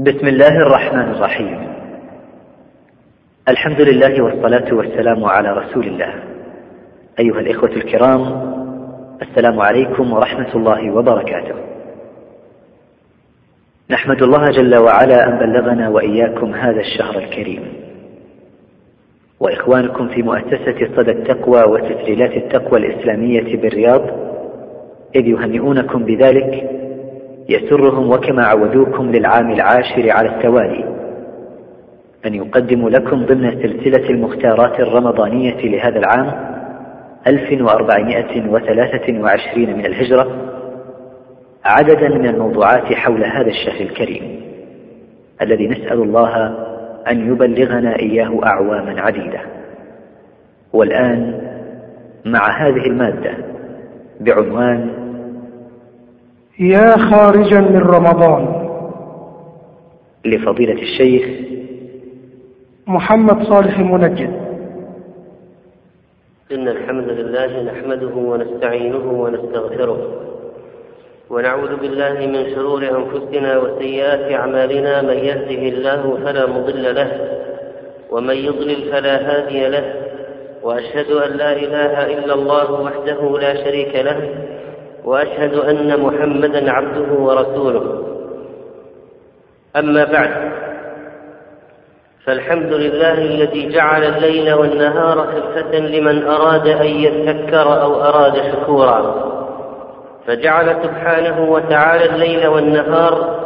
بسم الله الرحمن الرحيم. الحمد لله والصلاة والسلام على رسول الله. أيها الإخوة الكرام السلام عليكم ورحمة الله وبركاته. نحمد الله جل وعلا أن بلغنا وإياكم هذا الشهر الكريم. وإخوانكم في مؤسسة صدى التقوى وتسجيلات التقوى الإسلامية بالرياض إذ يهنئونكم بذلك يسرهم وكما عودوكم للعام العاشر على التوالي أن يقدموا لكم ضمن سلسلة المختارات الرمضانية لهذا العام 1423 من الهجرة عددا من الموضوعات حول هذا الشهر الكريم الذي نسأل الله أن يبلغنا إياه أعواما عديدة. والآن مع هذه المادة بعنوان يا خارجا من رمضان. لفضيلة الشيخ محمد صالح المنجد إن الحمد لله نحمده ونستعينه ونستغفره ونعوذ بالله من شرور أنفسنا وسيئات أعمالنا من يهده الله فلا مضل له ومن يضلل فلا هادي له وأشهد أن لا إله إلا الله وحده لا شريك له وأشهد أن محمدا عبده ورسوله. أما بعد فالحمد لله الذي جعل الليل والنهار خلفة لمن أراد أن يذكر أو أراد شكورا. فجعل سبحانه وتعالى الليل والنهار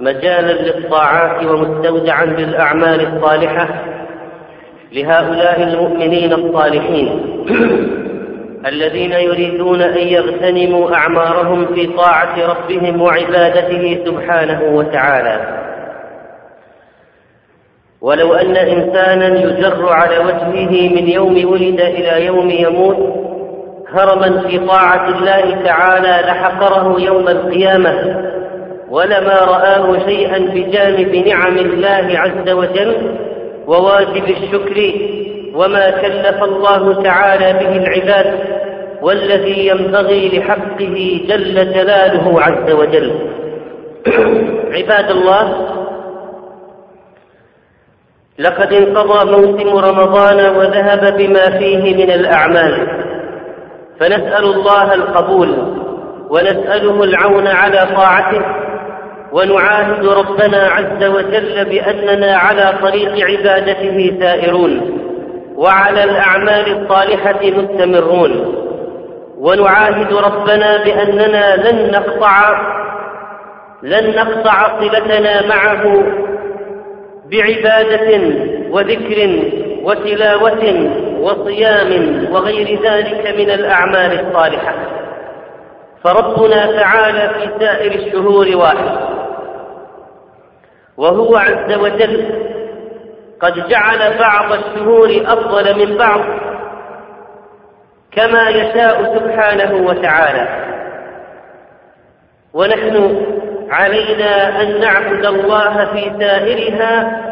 مجالا للطاعات ومستودعا للأعمال الصالحة لهؤلاء المؤمنين الصالحين. الذين يريدون أن يغتنموا أعمارهم في طاعة ربهم وعبادته سبحانه وتعالى. ولو أن إنسانا يجر على وجهه من يوم ولد إلى يوم يموت هرما في طاعة الله تعالى لحقره يوم القيامة ولما رآه شيئا بجانب نعم الله عز وجل وواجب الشكر وما كلف الله تعالى به العباد والذي ينبغي لحقه جل جلاله عز وجل. عباد الله لقد انقضى موسم رمضان وذهب بما فيه من الأعمال. فنسأل الله القبول ونسأله العون على طاعته ونعاهد ربنا عز وجل بأننا على طريق عبادته سائرون وعلى الأعمال الصالحة مستمرون. ونعاهد ربنا بأننا لن نقطع لن نقطع صلتنا معه بعبادة وذكر وتلاوة وصيام وغير ذلك من الأعمال الصالحة. فربنا تعالى في سائر الشهور واحد. وهو عز وجل قد جعل بعض الشهور أفضل من بعض. كما يشاء سبحانه وتعالى. ونحن علينا أن نعبد الله في سائرها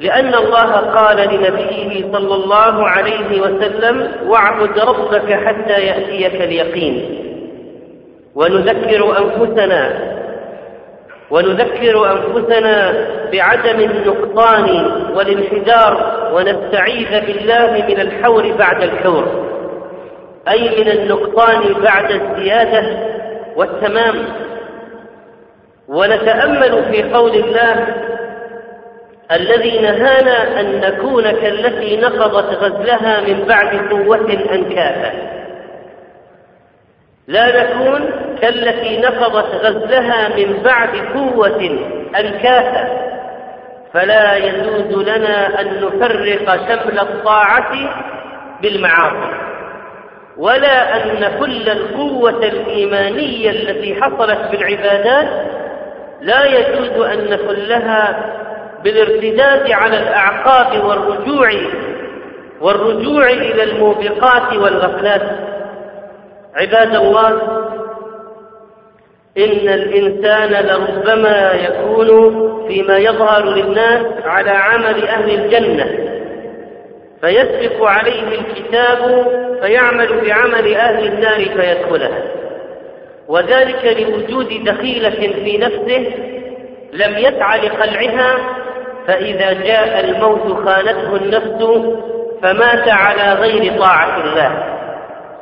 لأن الله قال لنبيه صلى الله عليه وسلم واعبد ربك حتى يأتيك اليقين. ونذكر أنفسنا ونذكر أنفسنا بعدم النقصان والانحدار ونستعيذ بالله من الحور بعد الحور. أي من النقصان بعد الزيادة والتمام. ونتأمل في قول الله الذي نهانا أن نكون كالتي نقضت غزلها من بعد قوة أنكاثا لا نكون كالتي نقضت غزلها من بعد قوة أنكاثا فلا يجوز لنا أن نفرق شمل الطاعة بالمعاصي. ولا أن كل القوة الإيمانية التي حصلت بالعبادات لا يجوز أن نخلها بالارتداد على الأعقاب والرجوع والرجوع إلى الموبقات والغفلات. عباد الله إن الإنسان لربما يكون فيما يظهر للناس على عمل أهل الجنة. فيسبق عليه الكتاب فيعمل بعمل أهل النار فيدخلها وذلك لوجود دخيلة في نفسه لم يسعى لخلعها فإذا جاء الموت خانته النفس فمات على غير طاعة الله.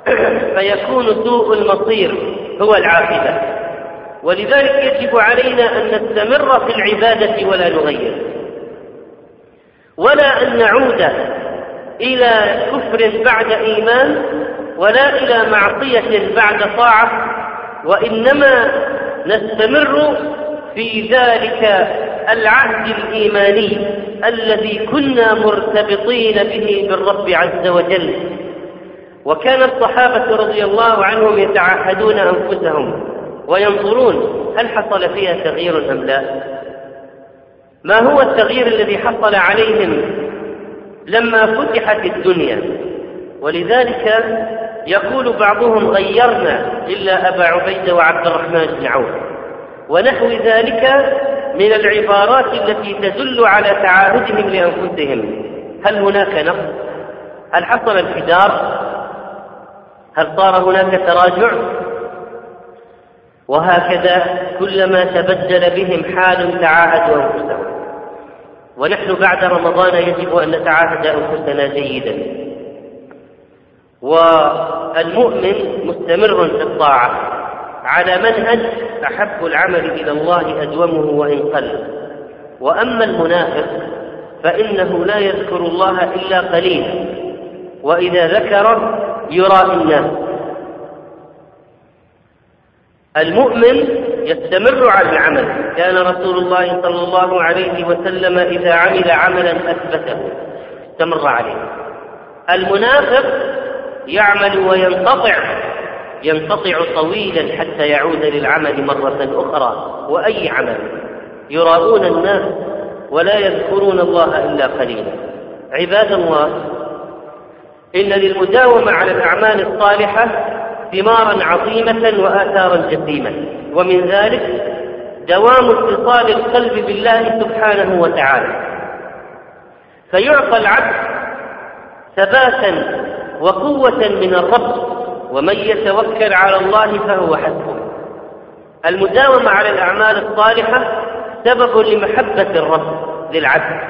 فيكون سوء المصير هو العاقبة. ولذلك يجب علينا أن نستمر في العبادة ولا نغير. ولا أن نعود إلى كفر بعد إيمان ولا إلى معصية بعد طاعة وإنما نستمر في ذلك العهد الإيماني الذي كنا مرتبطين به بالرب عز وجل. وكان الصحابة رضي الله عنهم يتعهدون أنفسهم وينظرون هل حصل فيها تغيير أم لا. ما هو التغيير الذي حصل عليهم لما فتحت الدنيا ولذلك يقول بعضهم غيرنا إلا أبا عبيدة وعبد الرحمن بن عوف ونحو ذلك من العبارات التي تدل على تعاهدهم لأنفسهم هل هناك نقص؟ هل حصل انحدار؟ هل صار هناك تراجع؟ وهكذا كلما تبدل بهم حال تعاهدوا أنفسهم ونحن بعد رمضان يجب أن نتعاهد أنفسنا جيدا. والمؤمن مستمر في الطاعة. على منهج أحب العمل إلى الله أدومه وإن قل. وأما المنافق فإنه لا يذكر الله إلا قليلا وإذا ذكر يرى الناس. المؤمن يستمر على العمل. كان رسول الله صلى الله عليه وسلم إذا عمل عملا أثبته. استمر عليه. المنافق يعمل وينقطع ينقطع طويلا حتى يعود للعمل مرة أخرى. وأي عمل؟ يراؤون الناس ولا يذكرون الله إلا قليلا. عباد الله إن للمداومة على الأعمال الصالحة ثمارا عظيمة وآثارا جسيمة. ومن ذلك دوام اتصال القلب بالله سبحانه وتعالى. فيعطى العبد ثباتا وقوة من الرب ومن يتوكل على الله فهو حسبه. المداومة على الأعمال الصالحة سبب لمحبة الرب للعبد.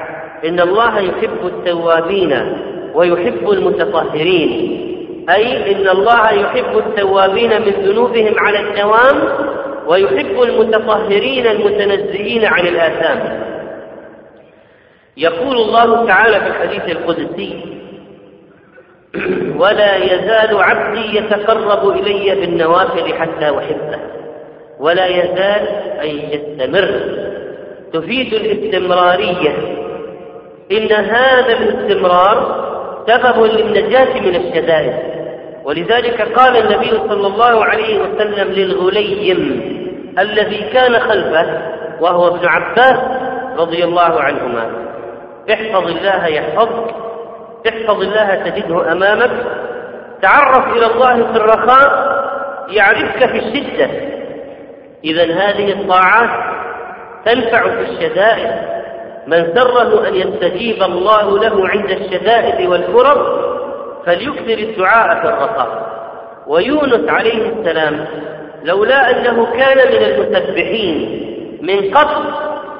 إن الله يحب التوابين ويحب المتطهرين. أي إن الله يحب التوابين من ذنوبهم على الدوام ويحب المتطهرين المتنزهين عن الآثام. يقول الله تعالى في الحديث القدسي ولا يزال عبدي يتقرب إلي بالنوافل حتى أحبه. ولا يزال أي يستمر. تفيد الاستمرارية. إن هذا الاستمرار سبب للنجاة من الشدائد. ولذلك قال النبي صلى الله عليه وسلم للغليم الذي كان خلفه وهو ابن عباس رضي الله عنهما احفظ الله يحفظك احفظ الله تجده أمامك تعرف إلى الله في الرخاء يعرفك في الشدة. إذا هذه الطاعات تنفع في الشدائد. من سره أن يستجيب الله له عند الشدائد والكرب فليكثر الدعاء في الرخاء ويونس عليه السلام لولا أنه كان من المسبحين من قبل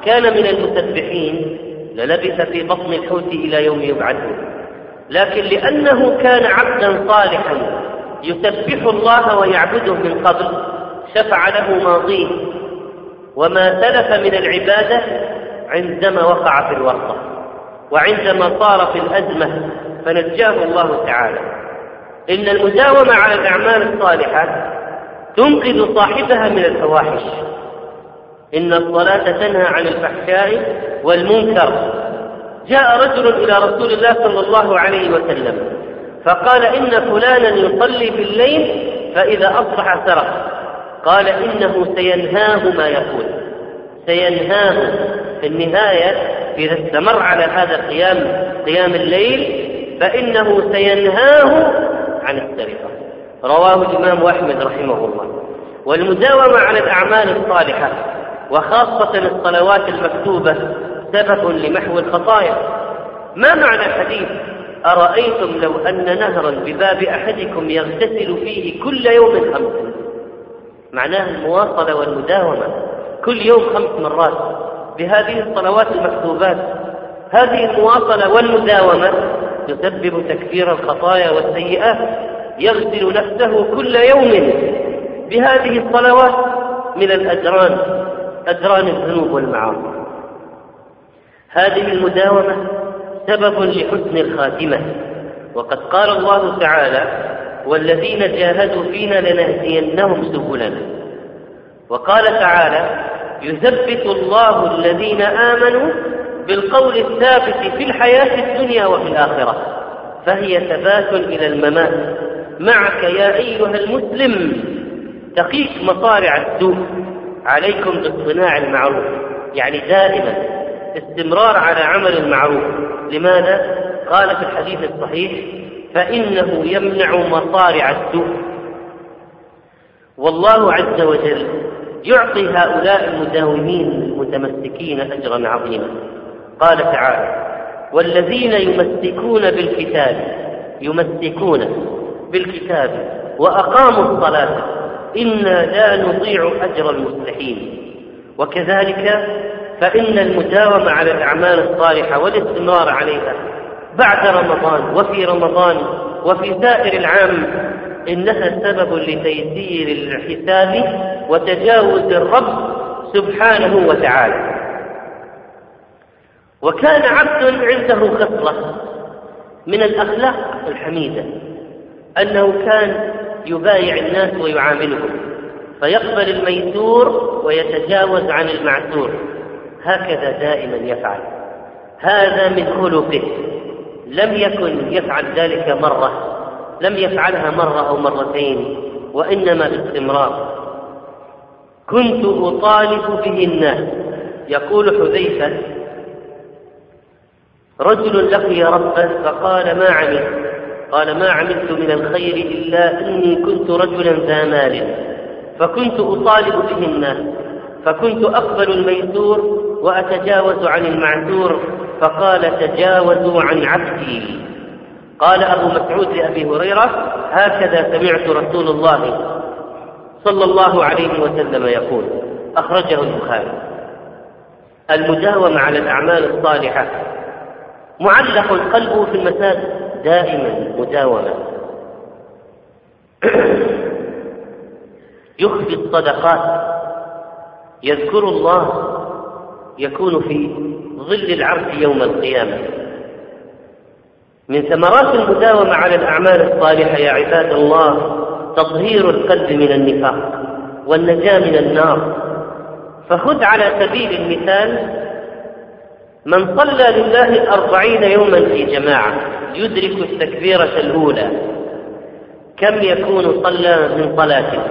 كان من المسبحين للبث في بطن الحوت إلى يوم يبعثون. لكن لأنه كان عبدا صالحا يسبح الله ويعبده من قبل شفع له ماضيه. وما سلف من العبادة عندما وقع في الورطة وعندما صار في الأزمة فنجاه الله تعالى. إن المداومة على الأعمال الصالحة تنقذ صاحبها من الفواحش. إن الصلاة تنهى عن الفحشاء والمنكر. جاء رجل إلى رسول الله صلى الله عليه وسلم فقال إن فلانا يصلي في الليل فإذا أصبح سرق. قال إنه سينهاه ما يقول. سينهاه في النهاية إذا استمر على هذا قيام قيام الليل فإنه سينهاه عن السرقة. رواه الإمام أحمد رحمه الله. والمداومة على الأعمال الصالحة وخاصة الصلوات المكتوبة سبب لمحو الخطايا. ما معنى الحديث؟ أرأيتم لو أن نهرا بباب أحدكم يغتسل فيه كل يوم خمسا معناه المواصلة والمداومة. كل يوم خمس مرات. بهذه الصلوات المكتوبات هذه المواصلة والمداومة تسبب تكفير الخطايا والسيئات يغسل نفسه كل يوم بهذه الصلوات من الأجران أجران الذنوب والمعاصي. هذه المداومة سبب لحسن الخاتمة. وقد قال الله تعالى والذين جاهدوا فينا لنهدينهم سبلنا وقال تعالى يثبت الله الذين آمنوا بالقول الثابت في الحياة الدنيا وفي الآخرة فهي ثبات إلى الممات. معك يا أيها المسلم تقيك مصارع السوء عليكم باصطناع المعروف يعني دائما استمرار على عمل المعروف. لماذا؟ قال في الحديث الصحيح فإنه يمنع مصارع السوء والله عز وجل يعطي هؤلاء المداومين المتمسكين أجرا عظيما. قال تعالى والذين يمسكون بالكتاب يمسكون بالكتاب وأقاموا الصلاة إنا لا نضيع أجر المصلحين. وكذلك فإن المداومة على الأعمال الصالحة والاستمرار عليها بعد رمضان وفي رمضان وفي سائر العام إنها سبب لتيسير الحساب وتجاوز الرب سبحانه وتعالى. وكان عبد عنده خصلة من الأخلاق الحميدة أنه كان يبايع الناس ويعاملهم فيقبل الميسور ويتجاوز عن المعسور. هكذا دائما يفعل. هذا من خلقه. لم يكن يفعل ذلك مرة لم يفعلها مرة أو مرتين وإنما باستمرار. كنت أطالب به الناس. يقول حذيفة رجل لقي ربه فقال ما عملت؟ قال ما عملت من الخير إلا أني كنت رجلا ذا مال. فكنت أطالب به الناس فكنت أقبل الميسور وأتجاوز عن المعذور فقال تجاوزوا عن عبدي. قال أبو مسعود لأبي هريرة هكذا سمعت رسول الله صلى الله عليه وسلم يقول. أخرجه البخاري. المداومة على الأعمال الصالحة. معلق قلبه في المساجد دائما مداومة يخفي الصدقات. يذكر الله يكون في ظل العرش يوم القيامة. من ثمرات المداومة على الأعمال الصالحة يا عباد الله تطهير القلب من النفاق والنجاة من النار. فخذ على سبيل المثال من صلى لله أربعين يوما في جماعة يدرك التكبيرة الأولى. كم يكون صلى من صلاته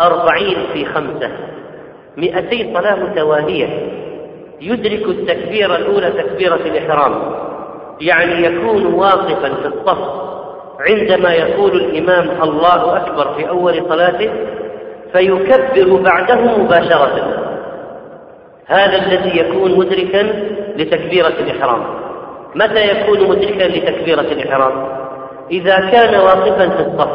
أربعين في خمسة. مئتي صلاة متوالية يدرك التكبيرة الأولى تكبيرة الإحرام. يعني يكون واقفا في الصف عندما يقول الإمام الله أكبر في أول صلاته فيكبر بعده مباشرة. هذا الذي يكون مدركا لتكبيرة الإحرام. متى يكون مدركا لتكبيرة الإحرام؟ إذا كان واقفا في الصف.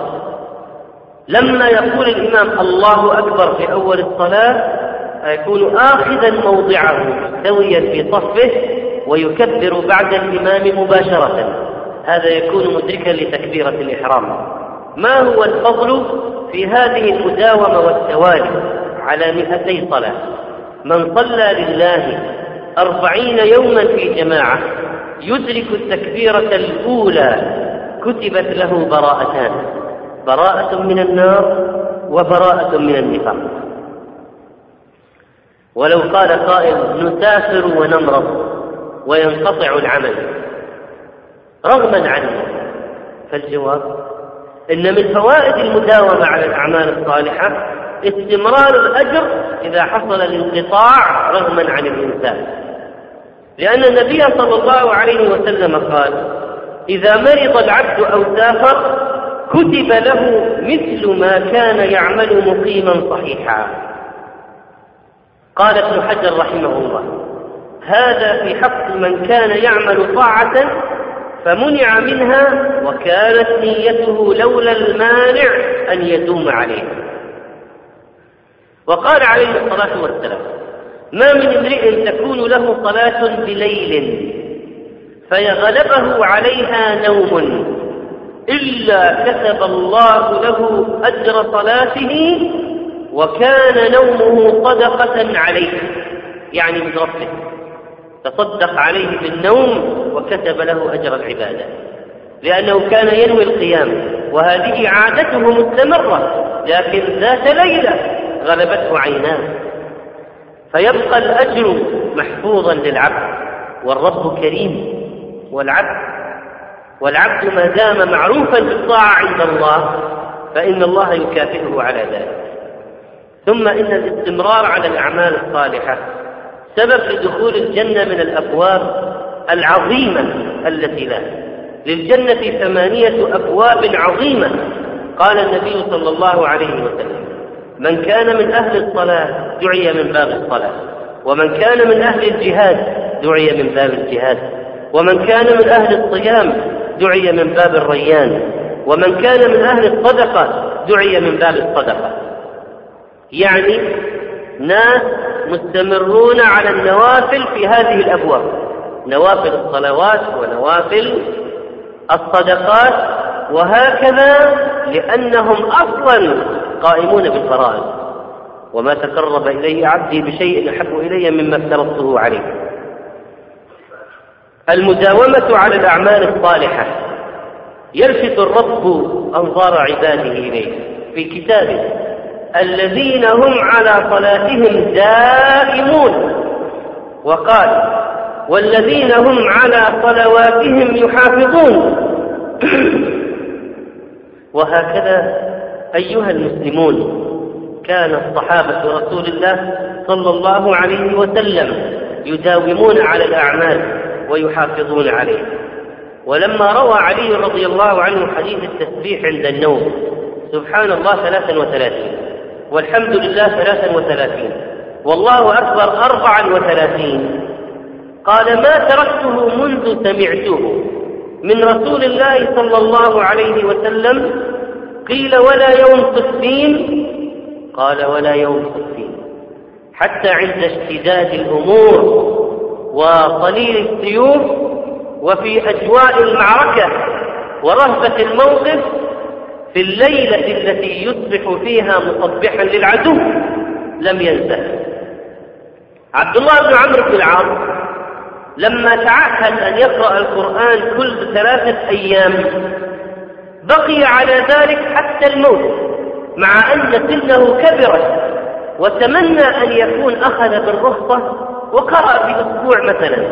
لما يقول الإمام الله أكبر في أول الصلاة يكون آخذا موضعه مستويا في صفه ويكبر بعد الإمام مباشرة. هذا يكون مدركا لتكبيرة الإحرام. ما هو الفضل في هذه المداومة والتوالي على مئتي صلاة؟ من صلى لله أربعين يوما في جماعة يدرك التكبيرة الأولى كتبت له براءتان براءة من النار وبراءة من النفاق. ولو قال قائل نسافر ونمرض وينقطع العمل. رغما عنه فالجواب إن من فوائد المداومة على الأعمال الصالحة استمرار الأجر إذا حصل الانقطاع رغما عن الإنسان. لأن النبي صلى الله عليه وسلم قال إذا مرض العبد أو سافر كتب له مثل ما كان يعمل مقيما صحيحا. قال ابن حجر رحمه الله هذا في حق من كان يعمل طاعة فمنع منها وكانت نيته لولا المانع أن يدوم عليها وقال عليه الصلاة والسلام ما من امرئ تكون له صلاة بليل فيغلبه عليها نوم إلا كتب الله له أجر صلاته وكان نومه صدقة عليه. يعني من ربه. تصدق عليه بالنوم وكتب له أجر العبادة. لأنه كان ينوي القيام وهذه عادته مستمرة لكن ذات ليلة غلبته عيناه. فيبقى الأجر محفوظا للعبد والرب كريم والعبد والعبد ما دام معروفا بالطاعة عند الله فإن الله يكافئه على ذلك. ثم إن الاستمرار على الأعمال الصالحة سبب لدخول الجنة من الأبواب العظيمة التي لها للجنة ثمانية أبواب عظيمة قال النبي صلى الله عليه وسلم. من كان من أهل الصلاة دعي من باب الصلاة. ومن كان من أهل الجهاد دعي من باب الجهاد. ومن كان من أهل الصيام دعي من باب الريان. ومن كان من أهل الصدقة دعي من باب الصدقة. يعني ناس مستمرون على النوافل في هذه الأبواب. نوافل الصلوات ونوافل الصدقات وهكذا لأنهم أصلا قائمون بالفرائض. وما تقرب إلي عبدي بشيء أحب إلي مما افترضته عليه. المداومة على الأعمال الصالحة. يلفت الرب أنظار عباده إليه. في كتابه. الذين هم على صلاتهم دائمون. وقال والذين هم على صلواتهم يحافظون. وهكذا أيها المسلمون كان الصحابة رسول الله صلى الله عليه وسلم يداومون على الأعمال ويحافظون عليه. ولما روى علي رضي الله عنه حديث التسبيح عند النوم سبحان الله ثلاثا وثلاثين والحمد لله ثلاثا وثلاثين والله أكبر أربعا وثلاثين. قال ما تركته منذ سمعته من رسول الله صلى الله عليه وسلم قيل ولا يوم ستين قال ولا يوم ستين حتى عند اشتداد الأمور وقليل السيوف وفي أجواء المعركة ورهبة الموقف في الليلة التي يصبح فيها مصبحا للعدو لم ينسه عبد الله بن عمرو بن العاص لما تعهد أن يقرأ القرآن كل ثلاثة أيام بقي على ذلك حتى الموت مع أن سنه كبرت وتمنى أن يكون أخذ بالرخصة وقرأ في أسبوع مثلا.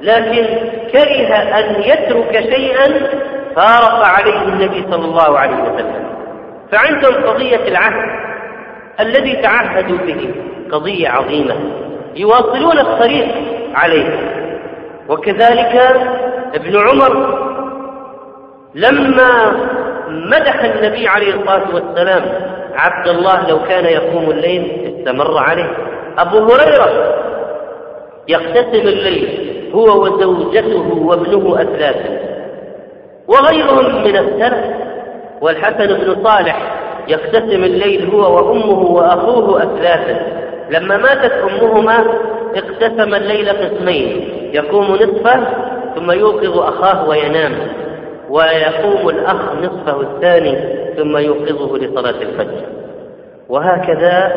لكن كره أن يترك شيئا فارق عليه النبي صلى الله عليه وسلم. فعندهم قضية العهد الذي تعهدوا به قضية عظيمة يواصلون الطريق عليه. وكذلك ابن عمر لما مدح النبي عليه الصلاة والسلام عبد الله لو كان يقوم الليل استمر عليه أبو هريرة يقتسم الليل هو وزوجته وابنه أثلاثا وغيرهم من السلف والحسن بن صالح يقتسم الليل هو وأمه وأخوه أثلاثا لما ماتت أمهما اقتسم الليل قسمين يقوم نصفه ثم يوقظ أخاه وينام. ويقوم الأخ نصفه الثاني ثم يوقظه لصلاة الفجر. وهكذا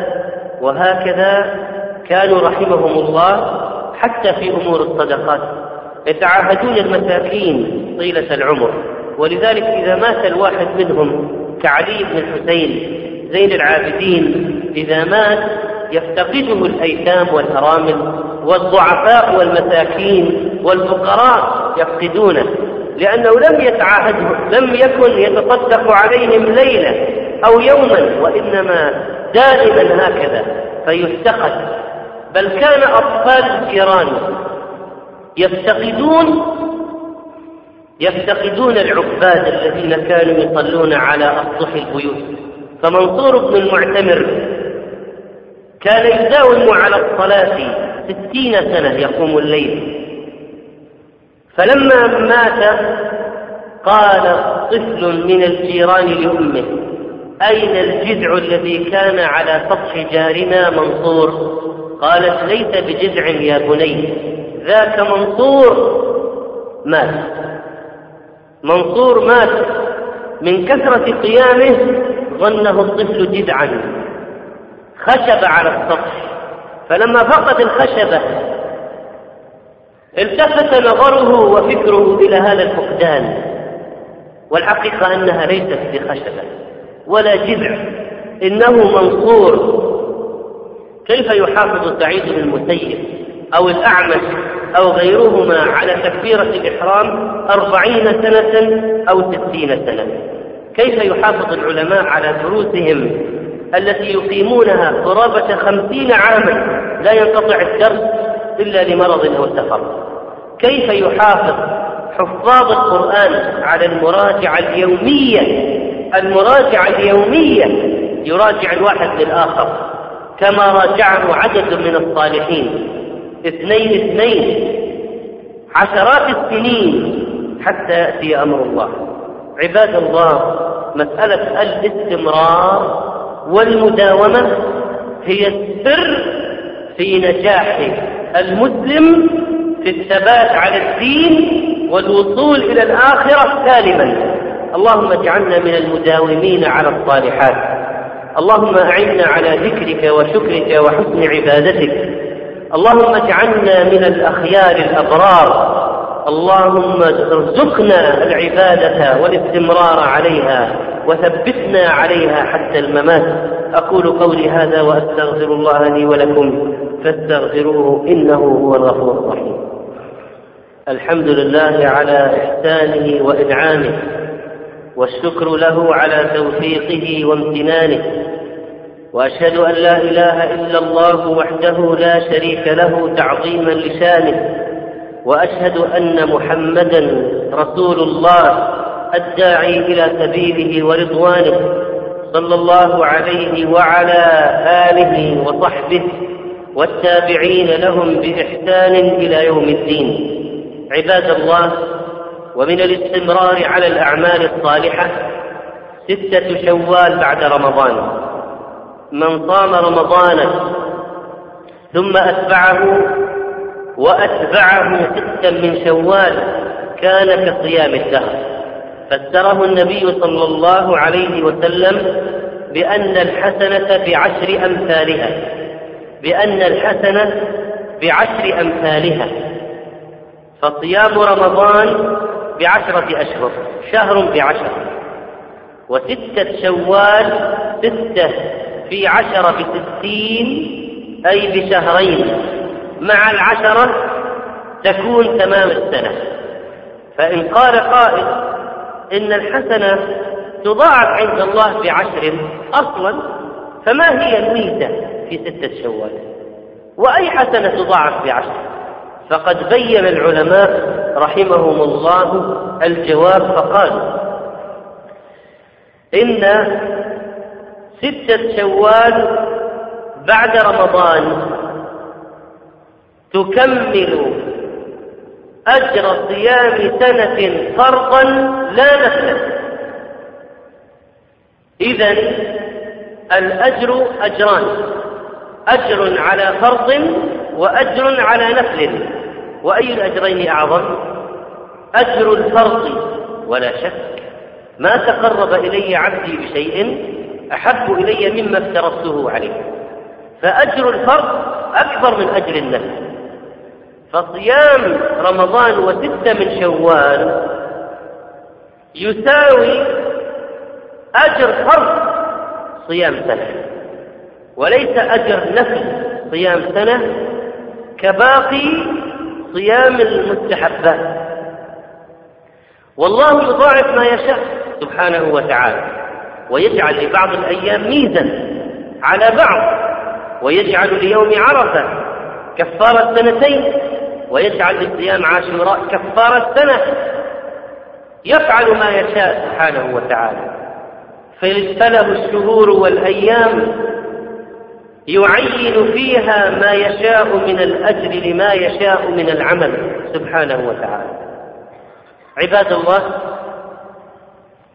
وهكذا كانوا رحمهم الله حتى في أمور الصدقات. يتعاهدون المساكين طيلة العمر. ولذلك إذا مات الواحد منهم كعلي بن الحسين زين العابدين إذا مات يفتقده الأيتام والأرامل والضعفاء والمساكين والفقراء يفقدونه. لأنه لم يتعاهده لم يكن يتصدق عليهم ليلة أو يوما وإنما دائما هكذا فيفتقد بل كان أطفال الجيران يفتقدون يفتقدون العباد الذين كانوا يصلون على أسطح البيوت. فمنصور بن المعتمر كان يداوم على الصلاة ستين سنة يقوم الليل. فلما مات قال طفل من الجيران لأمه أين الجذع الذي كان على سطح جارنا منصور؟ قالت ليس بجذع يا بني ذاك منصور مات. منصور مات. من كثرة قيامه ظنه الطفل جذعا خشب على السطح. فلما فقد الخشبة التفت نظره وفكره إلى هذا الفقدان والحقيقة أنها ليست بخشبة ولا جذع إنه منصور. كيف يحافظ سعيد بن المسيب أو الأعمش أو غيرهما على تكبيرة الإحرام أربعين سنة أو ستين سنة؟ كيف يحافظ العلماء على دروسهم التي يقيمونها قرابة خمسين عاما لا ينقطع الدرس إلا لمرض أو سفر. كيف يحافظ حفاظ القرآن على المراجعة اليومية؟ المراجعة اليومية يراجع الواحد للآخر كما راجعه عدد من الصالحين. اثنين اثنين عشرات السنين حتى يأتي أمر الله. عباد الله مسألة الاستمرار والمداومة هي السر في نجاح المسلم في الثبات على الدين والوصول إلى الآخرة سالما. اللهم اجعلنا من المداومين على الصالحات. اللهم أعنا على ذكرك وشكرك وحسن عبادتك. اللهم اجعلنا من الأخيار الأبرار. اللهم ارزقنا العبادة والاستمرار عليها وثبتنا عليها حتى الممات. أقول قولي هذا وأستغفر الله لي ولكم فاستغفروه إنه هو الغفور الرحيم. الحمد لله على إحسانه وإنعامه والشكر له على توفيقه وامتنانه وأشهد أن لا إله إلا الله وحده لا شريك له تعظيما لشانه وأشهد أن محمدا رسول الله الداعي إلى سبيله ورضوانه. صلى الله عليه وعلى آله وصحبه والتابعين لهم بإحسان إلى يوم الدين. عباد الله ومن الاستمرار على الأعمال الصالحة ستة شوال بعد رمضان. من صام رمضان ثم أتبعه وأتبعه ستا من شوال كان كصيام الدهر. فسره النبي صلى الله عليه وسلم بأن الحسنة بعشر أمثالها. بأن الحسنة بعشر أمثالها. فصيام رمضان بعشرة أشهر شهر بعشر. وستة شوال ستة في عشرة بستين أي بشهرين. مع العشرة تكون تمام السنة. فإن قال قائل إن الحسنة تضاعف عند الله بعشر أصلا فما هي الميزة في ستة شوال؟ وأي حسنة تضاعف بعشر؟ فقد بين العلماء رحمهم الله الجواب فقال إن ستة شوال بعد رمضان تكمل أجر صيام سنة فرضا لا نفلا إذا الأجر أجران. أجر على فرض وأجر على نفل. وأي الأجرين أعظم؟ أجر الفرض. ولا شك ما تقرب إلي عبدي بشيء أحب إلي مما افترضته عليه. فأجر الفرض أكبر من أجر النفل. فصيام رمضان وستة من شوال يساوي أجر فرض صيام سنة وليس أجر نفل صيام سنة كباقي صيام المستحبات والله يضاعف ما يشاء سبحانه وتعالى ويجعل لبعض الأيام ميزا على بعض ويجعل ليوم عرفة كفارة سنتين ويجعل للصيام عاشوراء كفارة سنة يفعل ما يشاء سبحانه وتعالى. فله الشهور والأيام يعين فيها ما يشاء من الأجر لما يشاء من العمل سبحانه وتعالى. عباد الله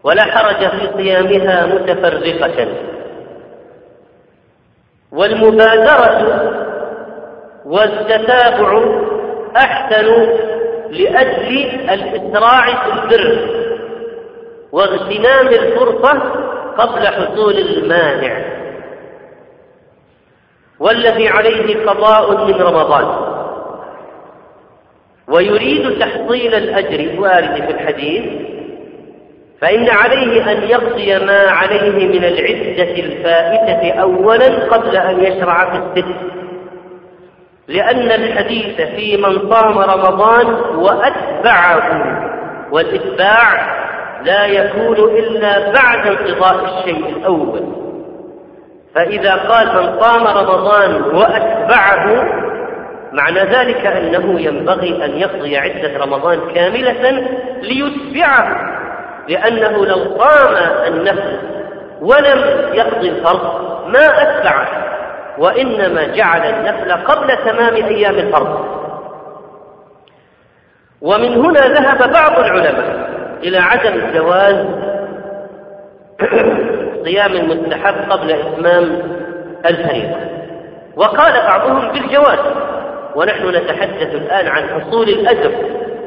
ولا حرج في صيامها متفرقة. والمبادرة والتتابع أحسن لأجل الإسراع في البر واغتنام الفرصة قبل حصول المانع. والذي عليه قضاء من رمضان. ويريد تحصيل الأجر الوارد في الحديث فإن عليه أن يقضي ما عليه من العدة الفائتة أولا قبل أن يشرع في الست لأن الحديث في من صام رمضان وأتبعه والإتباع لا يكون إلا بعد انقضاء الشيء الأول. فإذا قال من صام رمضان وأتبعه معنى ذلك أنه ينبغي أن يقضي عدة رمضان كاملة ليتبعه لأنه لو قام النفل ولم يقضي الفرض ما أتبعه. وإنما جعل النفل قبل تمام أيام الفرض. ومن هنا ذهب بعض العلماء إلى عدم جواز صيام المستحب قبل إتمام الفريضة. وقال بعضهم بالجواز ونحن نتحدث الآن عن حصول الأجر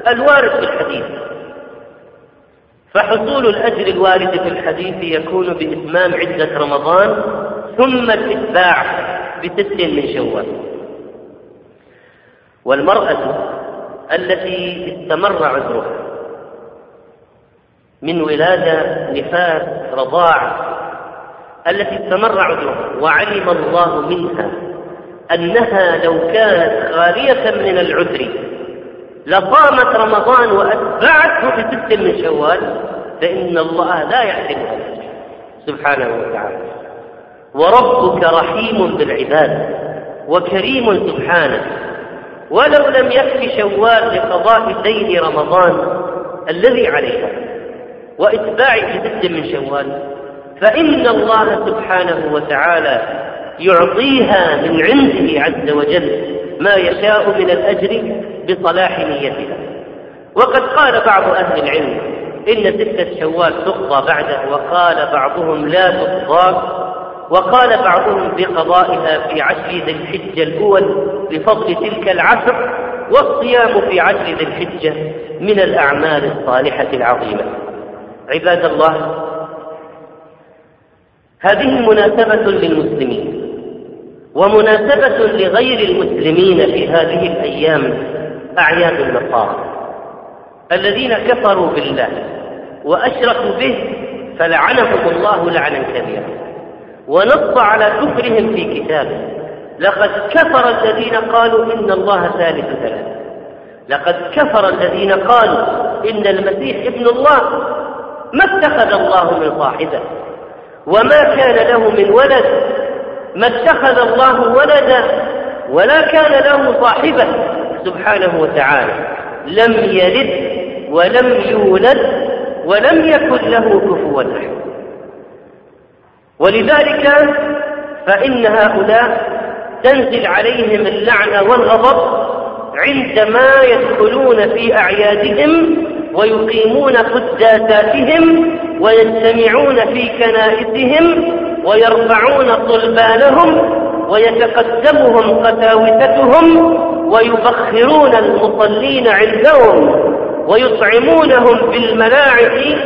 الوارد في الحديث. فحصول الأجر الوارد في الحديث يكون بإتمام عدة رمضان ثم الإتباع بست من شوال. والمرأة التي استمر عذرها من ولادة نفاس رضاع التي استمر عذرها وعلم الله منها أنها لو كانت خالية من العذر لصامت رمضان وأتبعته بست من شوال فإن الله لا يحرمها سبحانه وتعالى. وربك رحيم بالعباد وكريم سبحانه. ولو لم يكف شوال لقضاء دين رمضان الذي عليها وإتباع ست من شوال فإن الله سبحانه وتعالى يعطيها من عنده عز وجل ما يشاء من الأجر بصلاح نيتها. وقد قال بعض أهل العلم إن ستة شوال تقضى بعده وقال بعضهم لا تقضى وقال بعضهم بقضائها في عشر ذي الحجة الأول بفضل تلك العشر والصيام في عشر ذي الحجة من الأعمال الصالحة العظيمة. عباد الله هذه مناسبة للمسلمين ومناسبة لغير المسلمين في هذه الأيام أعياد النصارى. الذين كفروا بالله وأشركوا به فلعنهم الله لعنا كبيرا. ونص على كفرهم في كتابه. لقد كفر الذين قالوا إن الله ثالث ثلاثة. لقد كفر الذين قالوا إن المسيح ابن الله ما اتخذ الله من صاحبه وما كان له من ولد ما اتخذ الله ولدا ولا كان له صاحبة سبحانه وتعالى. لم يلد ولم يولد ولم يكن له كفوا أحد. ولذلك فإن هؤلاء تنزل عليهم اللعنة والغضب عندما يدخلون في أعيادهم ويقيمون قداساتهم ويجتمعون في كنائسهم ويرفعون صلبانهم ويتقدمهم قساوستهم ويبخرون المصلين عندهم ويطعمونهم بالملاعق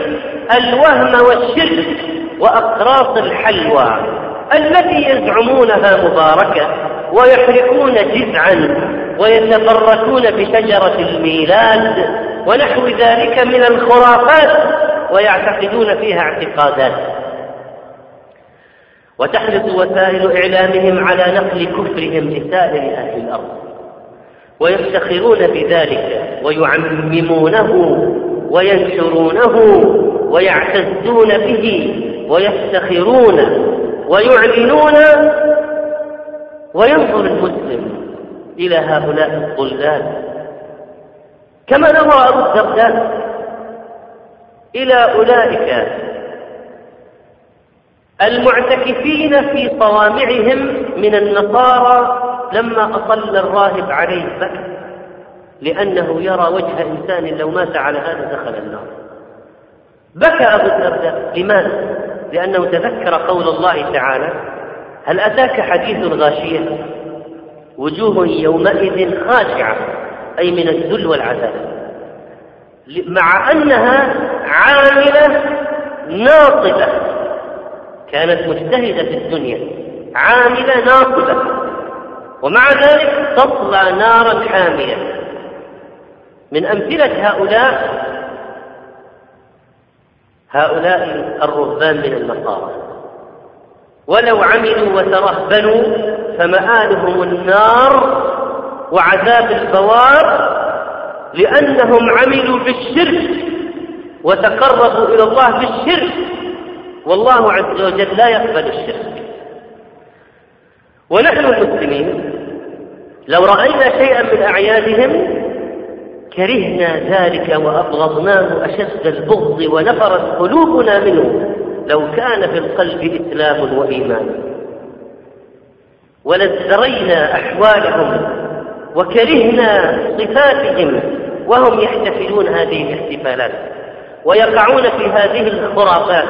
الوهم والشرك. وأقراص الحلوى التي يزعمونها مباركة ويحرقون جذعا ويتبركون بشجرة الميلاد ونحو ذلك من الخرافات ويعتقدون فيها اعتقادات. وتحرص وسائل إعلامهم على نقل كفرهم لسائر أهل الأرض. ويفتخرون بذلك ويعممونه وينشرونه ويعتزون به ويفتخرون ويعلنون وينظر المسلم إلى هؤلاء الضلال كما نظر أبو الدرداء إلى أولئك المعتكفين في صوامعهم من النصارى لما أطل الراهب عليه بكى لأنه يرى وجه إنسان لو مات على هذا دخل النار بكى أبو الدرداء لماذا؟ لأنه تذكر قول الله تعالى هل أتاك حديث الغاشية؟ وجوه يومئذ خاشعة أي من الذل والعذاب. مع أنها عاملة ناصبة كانت مجتهدة في الدنيا عاملة ناصبة. ومع ذلك تصلى نارا حامية. من أمثلة هؤلاء هؤلاء الرهبان من النصارى. ولو عملوا وترهبنوا فمآلهم النار وعذاب البوار لأنهم عملوا بالشرك وتقربوا إلى الله بالشرك. والله عز وجل لا يقبل الشرك. ونحن المسلمين لو رأينا شيئا من أعيادهم كرهنا ذلك وأبغضناه أشد البغض ونفرت قلوبنا منه. لو كان في القلب إسلام وإيمان. ولازدرينا أحوالهم وكرهنا صفاتهم وهم يحتفلون هذه الاحتفالات ويقعون في هذه الخرافات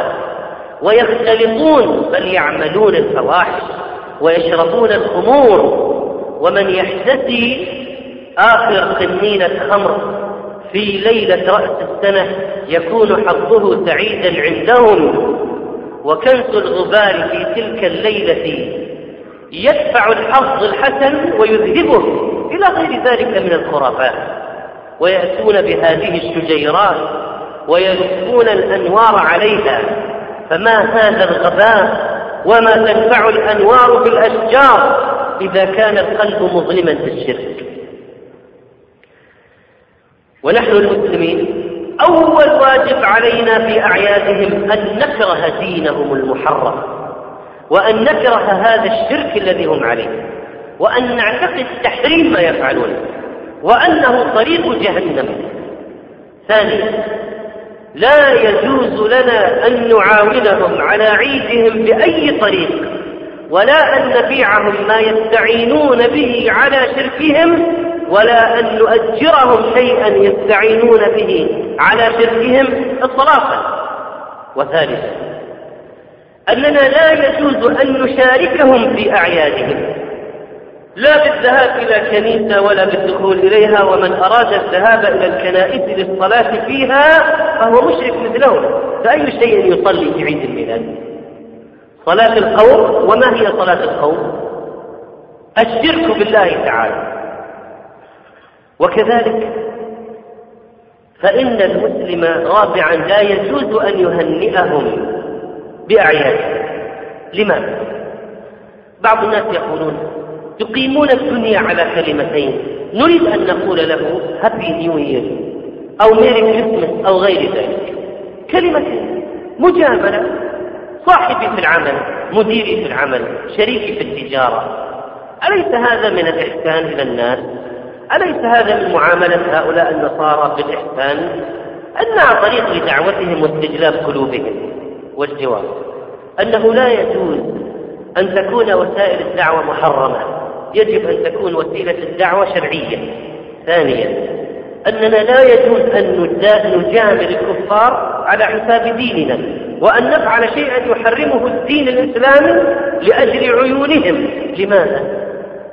ويختلطون بل يعملون الفواحش ويشربون الخمور ومن يحتسي آخر قنينة خمر في ليلة رأس السنة يكون حظه سعيدا عندهم. وكنس الغبار في تلك الليلة يدفع الحظ الحسن ويذهبه إلى غير ذلك من الخرافات. ويأتون بهذه الشجيرات ويلفون الأنوار عليها. فما هذا الغباء وما تنفع الأنوار في الأشجار إذا كان القلب مظلما بالشرك ونحن المسلمين أول واجب علينا في أعيادهم أن نكره دينهم المحرم وأن نكره هذا الشرك الذي هم عليه وأن نعتقد تحريم ما يفعلونه وأنه طريق جهنم. ثانيا لا يجوز لنا أن نعاونهم على عيدهم بأي طريق ولا أن نبيعهم ما يستعينون به على شركهم ولا أن نؤجرهم شيئا يستعينون به على شركهم إطلاقا. وثالثا أننا لا يجوز أن نشاركهم في أعيادهم. لا بالذهاب إلى كنيسة ولا بالدخول إليها ومن أراد الذهاب إلى الكنائس للصلاة فيها فهو مشرك مثلهم. فأي شيء يصلي في عيد الميلاد؟ صلاة القوم؟ وما هي صلاة القوم؟ الشرك بالله تعالى. وكذلك فإن المسلم رابعا لا يجوز أن يهنئهم بأعيادهم لماذا؟ بعض الناس يقولون تقيمون الدنيا على كلمتين. نريد أن نقول له هابي نيو يير أو ميري كريسمس أو غير ذلك. كلمتين. مجاملة. صاحبي في العمل مديري في العمل شريكي في التجارة. أليس هذا من الإحسان إلى الناس؟ أليس هذا من معاملة هؤلاء النصارى بالإحسان أنها طريق لدعوتهم واستجلاب قلوبهم. والجواب أنه لا يجوز أن تكون وسائل الدعوة محرمة. يجب أن تكون وسيلة الدعوة شرعية. ثانيا أننا لا يجوز أن نجامل الكفار على حساب ديننا وأن نفعل شيئا يحرمه الدين الإسلامي لأجل عيونهم. لماذا؟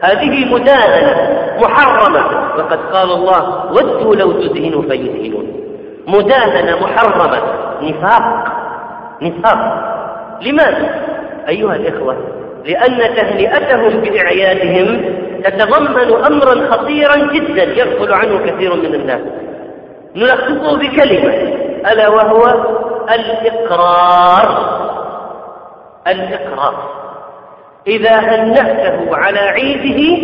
هذه مداهنة محرمة. وقد قال الله ودوا لو تدهنوا فيدهنون. مداهنة محرمة. نفاق. نفاق. لماذا؟ أيها الإخوة لأن تهنئتهم بإعيادهم تتضمن أمرا خطيرا جدا يغفل عنه كثير من الناس. نلخصه بكلمة ألا وهو الإقرار. الإقرار. إذا هنأته على عيده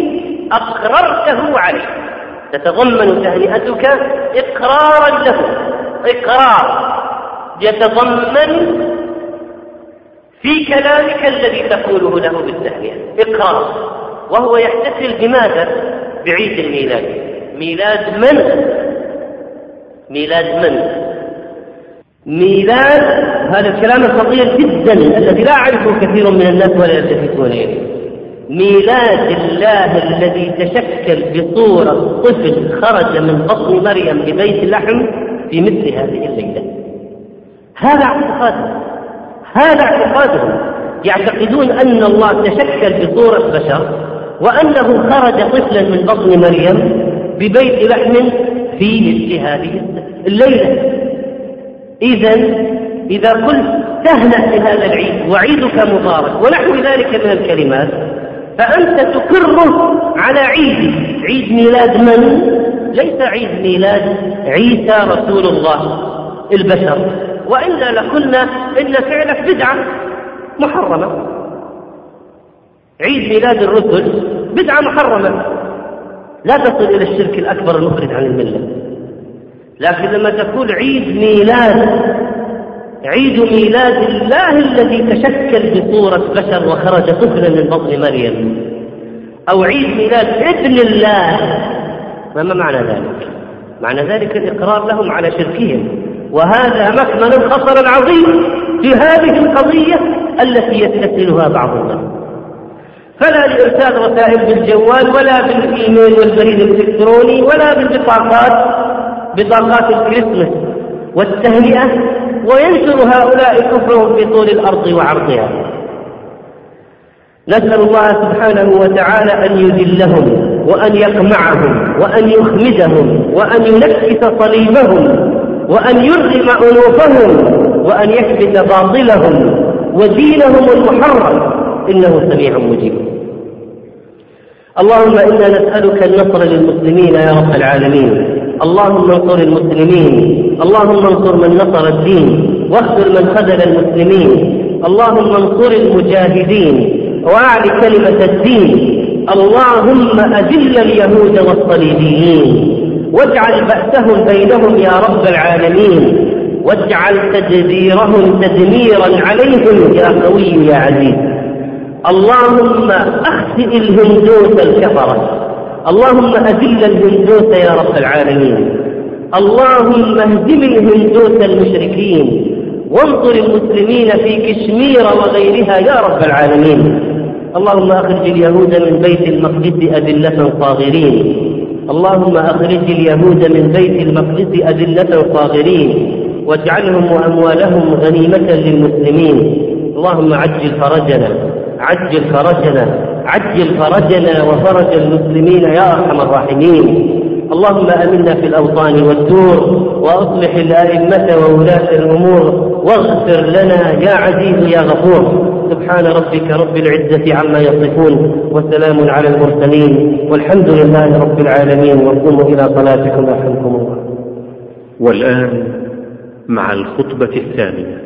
أقررته عليه تتضمن تهنئتك إقرارا له إقرار يتضمن في كلامك الذي تقوله له بالتهنئة إقرار وهو يحتفل بماذا؟ بعيد الميلاد ميلاد من؟ ميلاد من؟ ميلاد هذا الكلام الخطير جدا الذي لا يعرفه كثير من الناس ولا يلتفتون إليه. ميلاد الله الذي تشكل بصورة طفل خرج من بطن مريم ببيت لحم في مثل هذه الليلة. هذا اعتقاد هذا اعتقادهم. يعتقدون أن الله تشكل بصورة بشر وأنه خرج طفلا من بطن مريم ببيت لحم في مثل هذه الليلة. إذا إذا قلت تهنأ بهذا العيد وعيدك مبارك ونحو ذلك من الكلمات فأنت تقره على عيد عيد ميلاد من؟ ليس عيد ميلاد عيسى رسول الله البشر. وإلا لقلنا إن فعلك بدعة محرمة. عيد ميلاد الرسل بدعة محرمة. لا تصل إلى الشرك الأكبر المخرج عن الملة. لكن لما تقول عيد ميلاد عيد ميلاد الله الذي تشكل بصورة بشر وخرج طفلا من بطن مريم أو عيد ميلاد ابن الله ما معنى ذلك؟ معنى ذلك الإقرار لهم على شركهم وهذا مكمن خطر عظيم في هذه القضية التي يستسهلها بعض الناس فلا لإرسال رسائل بالجوال ولا بالإيميل والبريد الإلكتروني ولا بالبطاقات بطاقات الكريسماس والتهنئة وينشر هؤلاء كفرهم في طول الأرض وعرضها. نسأل الله سبحانه وتعالى أن يذلهم وأن يقمعهم وأن يخمدهم وأن ينكس صليبهم وأن يرغم أنوفهم وأن يكبت باطلهم ودينهم المحرم. إنه سميع مجيب. اللهم إنا نسألك النصر للمسلمين يا رب العالمين. اللهم انصر المسلمين. اللهم انصر من نصر الدين. واخذل من خذل المسلمين. اللهم انصر المجاهدين. واعل كلمة الدين. اللهم أذل اليهود والصليبيين. واجعل بأسهم بينهم يا رب العالمين. واجعل تدبيرهم تدميرا عليهم يا قوي يا عزيز. اللهم أخسئ الهندوس الكفرة. اللهم أذل الهندوس يا رب العالمين. اللهم اهزم الهندوس المشركين. وانصر المسلمين في كشمير وغيرها يا رب العالمين. اللهم أخرج اليهود من بيت المقدس أذلة صاغرين. اللهم أخرج اليهود من بيت المقدس أذلة صاغرين. واجعلهم وأموالهم غنيمة للمسلمين. اللهم عجل فرجنا عجل فرجنا. عجل فرجنا وفرج المسلمين يا أرحم الراحمين. اللهم أمنا في الأوطان والدور وأصلح الأئمة وولاة الأمور واغفر لنا يا عزيز يا غفور. سبحان ربك رب العزة عما يصفون وسلام على المرسلين والحمد لله رب العالمين. وقوموا إلى صلاتكم يرحمكم الله. والآن مع الخطبة الثانية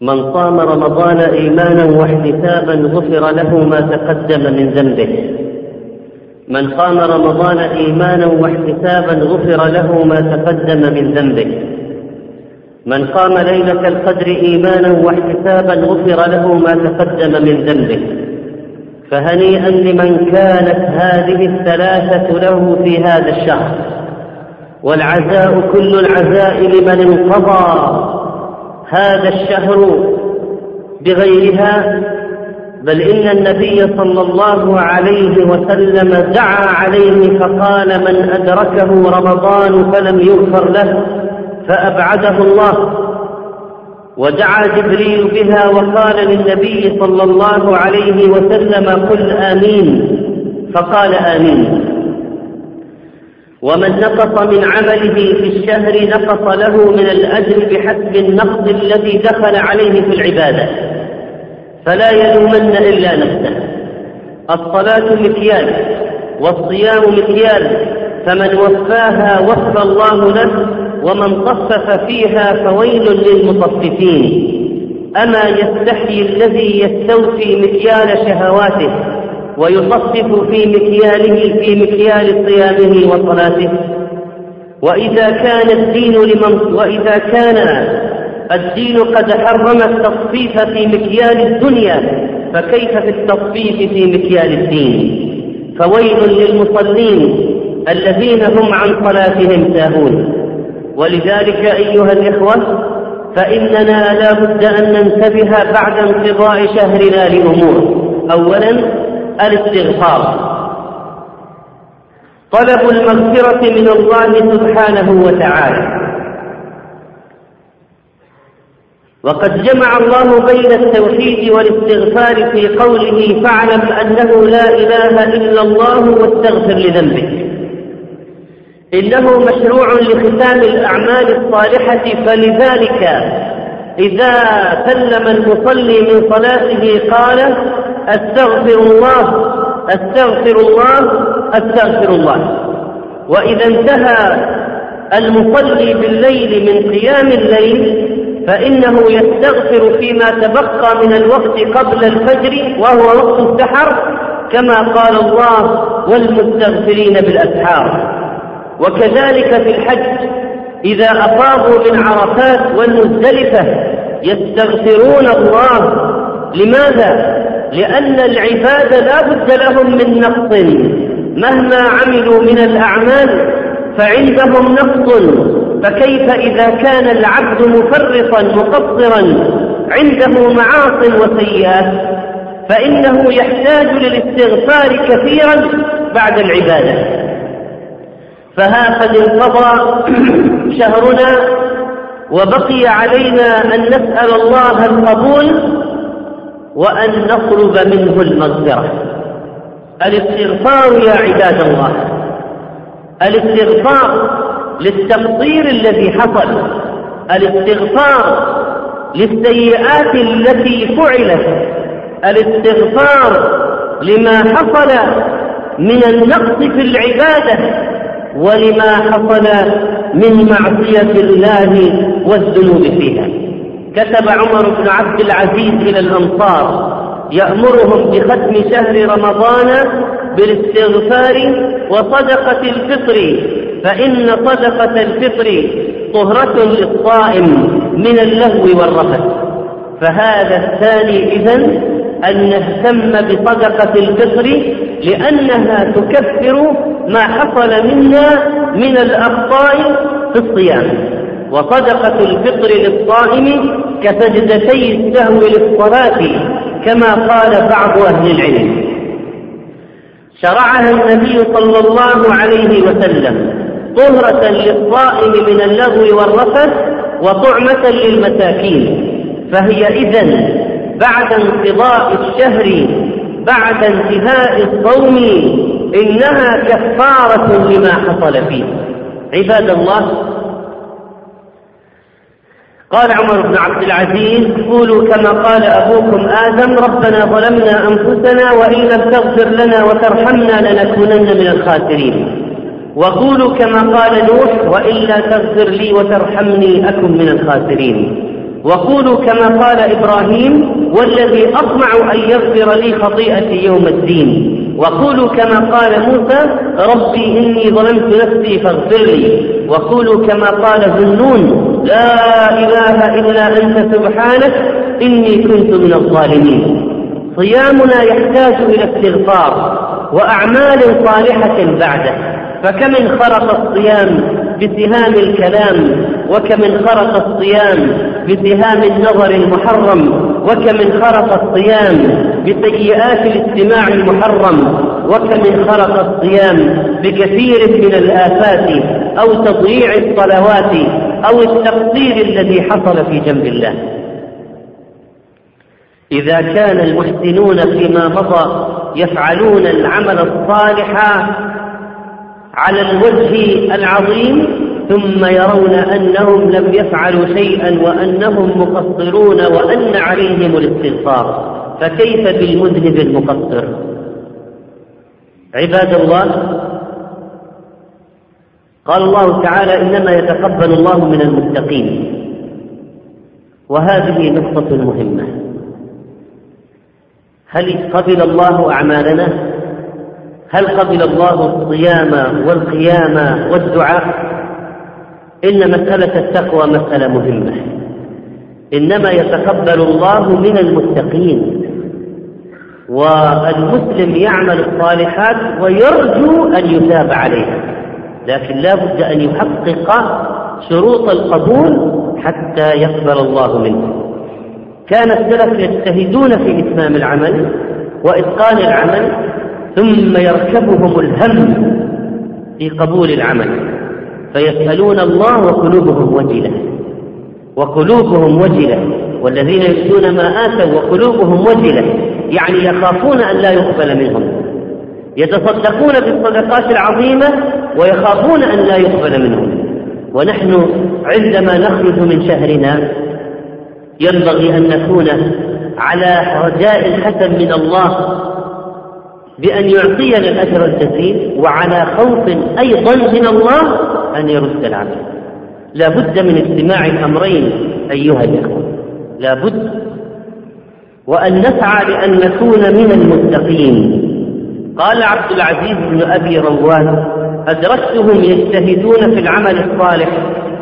من صام رمضان إيمانا واحتسابا غفر له ما تقدم من ذنبه. من قام رمضان إيمانا واحتسابا غفر له ما تقدم من ذنبه. من قام ليلة القدر إيمانا واحتسابا غفر له ما تقدم من ذنبه. فهنيئا لمن كانت هذه الثلاثة له في هذا الشهر. والعزاء كل العزاء لمن انقضى. هذا الشهر بغيرها بل إن النبي صلى الله عليه وسلم دعا عليه فقال من أدركه رمضان فلم يغفر له فأبعده الله. ودعا جبريل بها وقال للنبي صلى الله عليه وسلم قل آمين. فقال آمين. ومن نقص من عمله في الشهر نقص له من الأجر بحسب النقص الذي دخل عليه في العبادة. فلا يلومن إلا نفسه. الصلاة مكيال والصيام مكيال فمن وفاها وفى الله له ومن طفف فيها فويل للمطففين أما يستحيي الذي يستوفي مكيال شهواته ويخفف في مكياله في مكيال صيامه وصلاته. وإذا كان الدين لمن وإذا كان الدين قد حرم التصفيف في مكيال الدنيا فكيف في التصفيف في مكيال الدين؟ فويل للمصلين الذين هم عن صلاتهم ساهون. ولذلك أيها الإخوة فإننا لا بد أن ننتبه بعد انقضاء شهرنا لأمور. أولا الاستغفار. طلب المغفرة من الله سبحانه وتعالى. وقد جمع الله بين التوحيد والاستغفار في قوله فاعلم أنه لا إله إلا الله واستغفر لذنبك إنه مشروع لختام الأعمال الصالحة فلذلك إذا سلم المصلي من صلاته قال أستغفر الله أستغفر الله أستغفر الله. وإذا انتهى المصلي بالليل من قيام الليل فإنه يستغفر فيما تبقى من الوقت قبل الفجر وهو وقت السحر كما قال الله والمستغفرين بالأسحار وكذلك في الحج إذا أفاضوا من عرفات والمزدلفة يستغفرون الله. لماذا؟ لأن العباد لا بد لهم من نقص. مهما عملوا من الأعمال فعندهم نقص. فكيف إذا كان العبد مفرطا مقصرا عنده معاص وسيئات؟ فإنه يحتاج للاستغفار كثيرا بعد العبادة. فها قد انقضى شهرنا وبقي علينا أن نسأل الله القبول وأن نطلب منه المغفرة. الاستغفار يا عباد الله. الاستغفار للتقصير الذي حصل. الاستغفار للسيئات التي فعلت. الاستغفار لما حصل من النقص في العبادة. ولما حصل من معصية الله والذنوب فيها. كتب عمر بن عبد العزيز إلى الأنصار يأمرهم بختم شهر رمضان بالاستغفار وصدقة الفطر فإن صدقة الفطر طهرة للصائم من اللهو والرفث. فهذا الثاني إذن أن نهتم بصدقة الفطر لأنها تكفر ما حصل منا من الأخطاء في الصيام. وصدقة الفطر للصائم كسجدتي السهو للصلاة كما قال بعض أهل العلم. شرعها النبي صلى الله عليه وسلم طهرة للصائم من اللغو والرفث وطعمة للمساكين. فهي إذن بعد انقضاء الشهر بعد انتهاء الصوم إنها كفارة لما حصل فيه. عباد الله قال عمر بن عبد العزيز قولوا كما قال أبوكم آدم ربنا ظلمنا أنفسنا وإن لم تغفر لنا وترحمنا لنكونن من الخاسرين. وقولوا كما قال نوح وإلا تغفر لي وترحمني أكن من الخاسرين. وقولوا كما قال إبراهيم والذي أطمع أن يغفر لي خطيئتي يوم الدين. وقولوا كما قال موسى ربي إني ظلمت نفسي فاغفر لي. وقولوا كما قال ذنون لا إله إلا أنت سبحانك إني كنت من الظالمين. صيامنا يحتاج إلى استغفار وأعمال صالحة بعده. فكم خرق الصيام بسهام الكلام وكم خرق الصيام بسهام النظر المحرم وكم خرق الصيام بسيئات الاستماع المحرم وكم خرق الصيام بكثير من الآفات أو تضييع الصلوات أو التقصير الذي حصل في جنب الله. إذا كان المحسنون فيما مضى يفعلون العمل الصالح على الوجه العظيم ثم يرون أنهم لم يفعلوا شيئا وأنهم مقصرون وأن عليهم الاستغفار فكيف بالمذنب المقصر؟ عباد الله قال الله تعالى إنما يتقبل الله من المتقين. وهذه نقطة مهمة. هل قبل الله أعمالنا؟ هل قبل الله الصيام والقيام والدعاء؟ إن مسألة التقوى مسألة مهمة. إنما يتقبل الله من المتقين. والمسلم يعمل الصالحات ويرجو أن يثاب عليها. لكن لا بد أن يحقق شروط القبول حتى يقبل الله منه. كان السلف يجتهدون في إتمام العمل وإتقان العمل ثم يركبهم الهم في قبول العمل فيسألون الله وقلوبهم وجلة. وقلوبهم وجلة والذين يؤتون ما آتوا وقلوبهم وجلة يعني يخافون أن لا يقبل منهم. يتصدقون بالصدقات العظيمة ويخافون أن لا يقبل منهم ونحن عندما نخرج من شهرنا ينبغي أن نكون على رجاء حسن من الله بأن يعطينا الأجر الجزيل وعلى خوف أيضا من الله أن يرد العمل. لا بد من اجتماع الأمرين أيها الإخوة. لا بد. وأن نسعى لأن نكون من المتقين. قال عبد العزيز بن أبي روان أدركتهم يجتهدون في العمل الصالح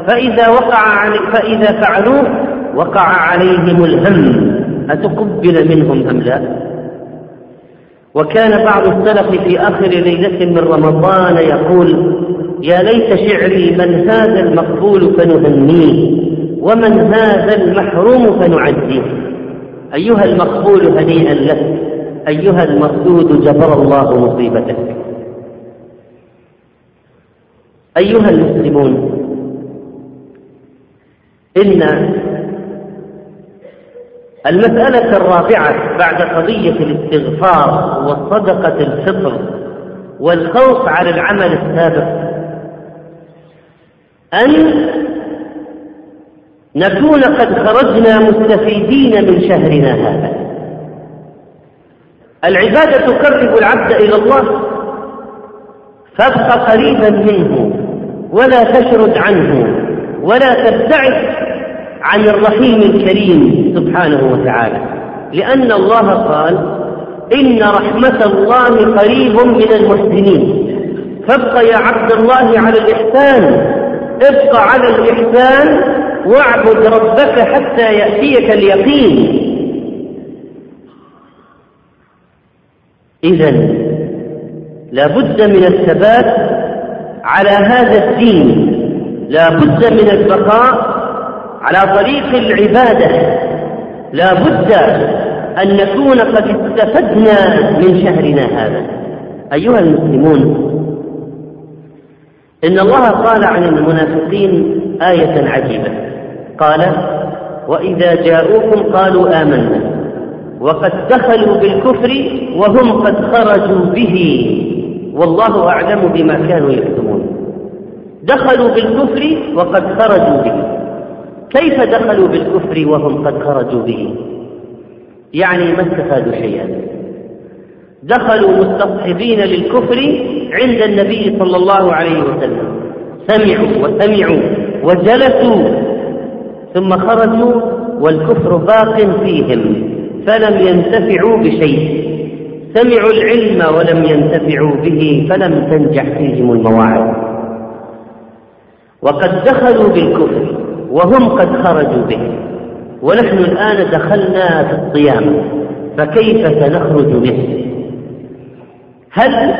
فإذا وقع فإذا فعلوه وقع عليهم الهم. أتقبل منهم أم لا؟ وكان بعض السلف في آخر ليلة من رمضان يقول يا ليت شعري من هذا المقبول فنهنيه ومن هذا المحروم فنعزيه أيها المقبول هنيئا لك أيها المردود جبر الله مصيبتك. أيها المسلمون إن المسألة الرابعة بعد قضية الاستغفار وصدقة الفطر والخوف على العمل السابق أن نكون قد خرجنا مستفيدين من شهرنا هذا. العبادة تقرب العبد إلى الله فابق قريبا منه. ولا تشرد عنه ولا تبتعد عن الرحيم الكريم سبحانه وتعالى. لأن الله قال إن رحمة الله قريب من المحسنين. فابق يا عبد الله على الإحسان ابق على الإحسان واعبد ربك حتى يأتيك اليقين. إذا لابد من الثبات على هذا الدين لا بد من البقاء على طريق العبادة. لا بد أن نكون قد استفدنا من شهرنا هذا. أيها المسلمون إن الله قال عن المنافقين آية عجيبة. قال وإذا جاءوكم قالوا آمنا وقد دخلوا بالكفر وهم قد خرجوا به. والله أعلم بما كانوا يكتمون. دخلوا بالكفر وقد خرجوا به. كيف دخلوا بالكفر وهم قد خرجوا به؟ يعني ما استفادوا شيئا. دخلوا مستصحبين للكفر عند النبي صلى الله عليه وسلم. سمعوا وسمعوا وجلسوا. ثم خرجوا والكفر باق فيهم. فلم ينتفعوا بشيء. سمعوا العلم ولم ينتفعوا به فلم تنجح فيهم المواعظ. وقد دخلوا بالكفر وهم قد خرجوا به. ونحن الآن دخلنا في الصيام فكيف سنخرج منه هل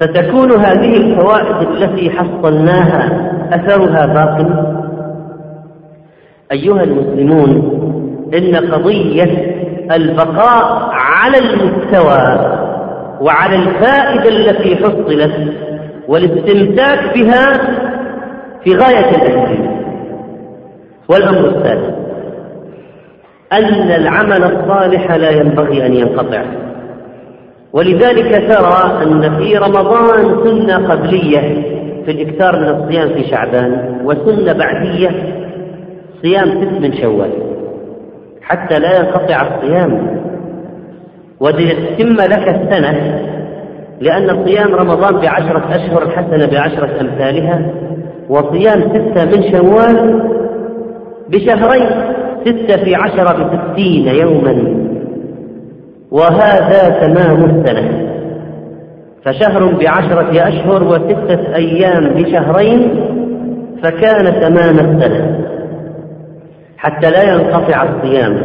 ستكون هذه الفوائد التي حصلناها أثرها باق أيها المسلمون إن قضية البقاء على المستوى وعلى الفائدة التي حصلت والاستمساك بها في غاية الأهمية والأمر الثالث أن العمل الصالح لا ينبغي أن ينقطع. ولذلك ترى أن في رمضان سنة قبلية في الإكثار من الصيام في شعبان وسنة بعدية صيام ست من شوال. حتى لا ينقطع الصيام. ولتتم لك السنة لأن صيام رمضان بعشرة أشهر الحسنة بعشرة أمثالها. وصيام ستة من شوال بشهرين ستة في عشرة بستين يوما. وهذا تمام السنة. فشهر بعشرة أشهر وستة أيام بشهرين فكان تمام السنة. حتى لا ينقطع الصيام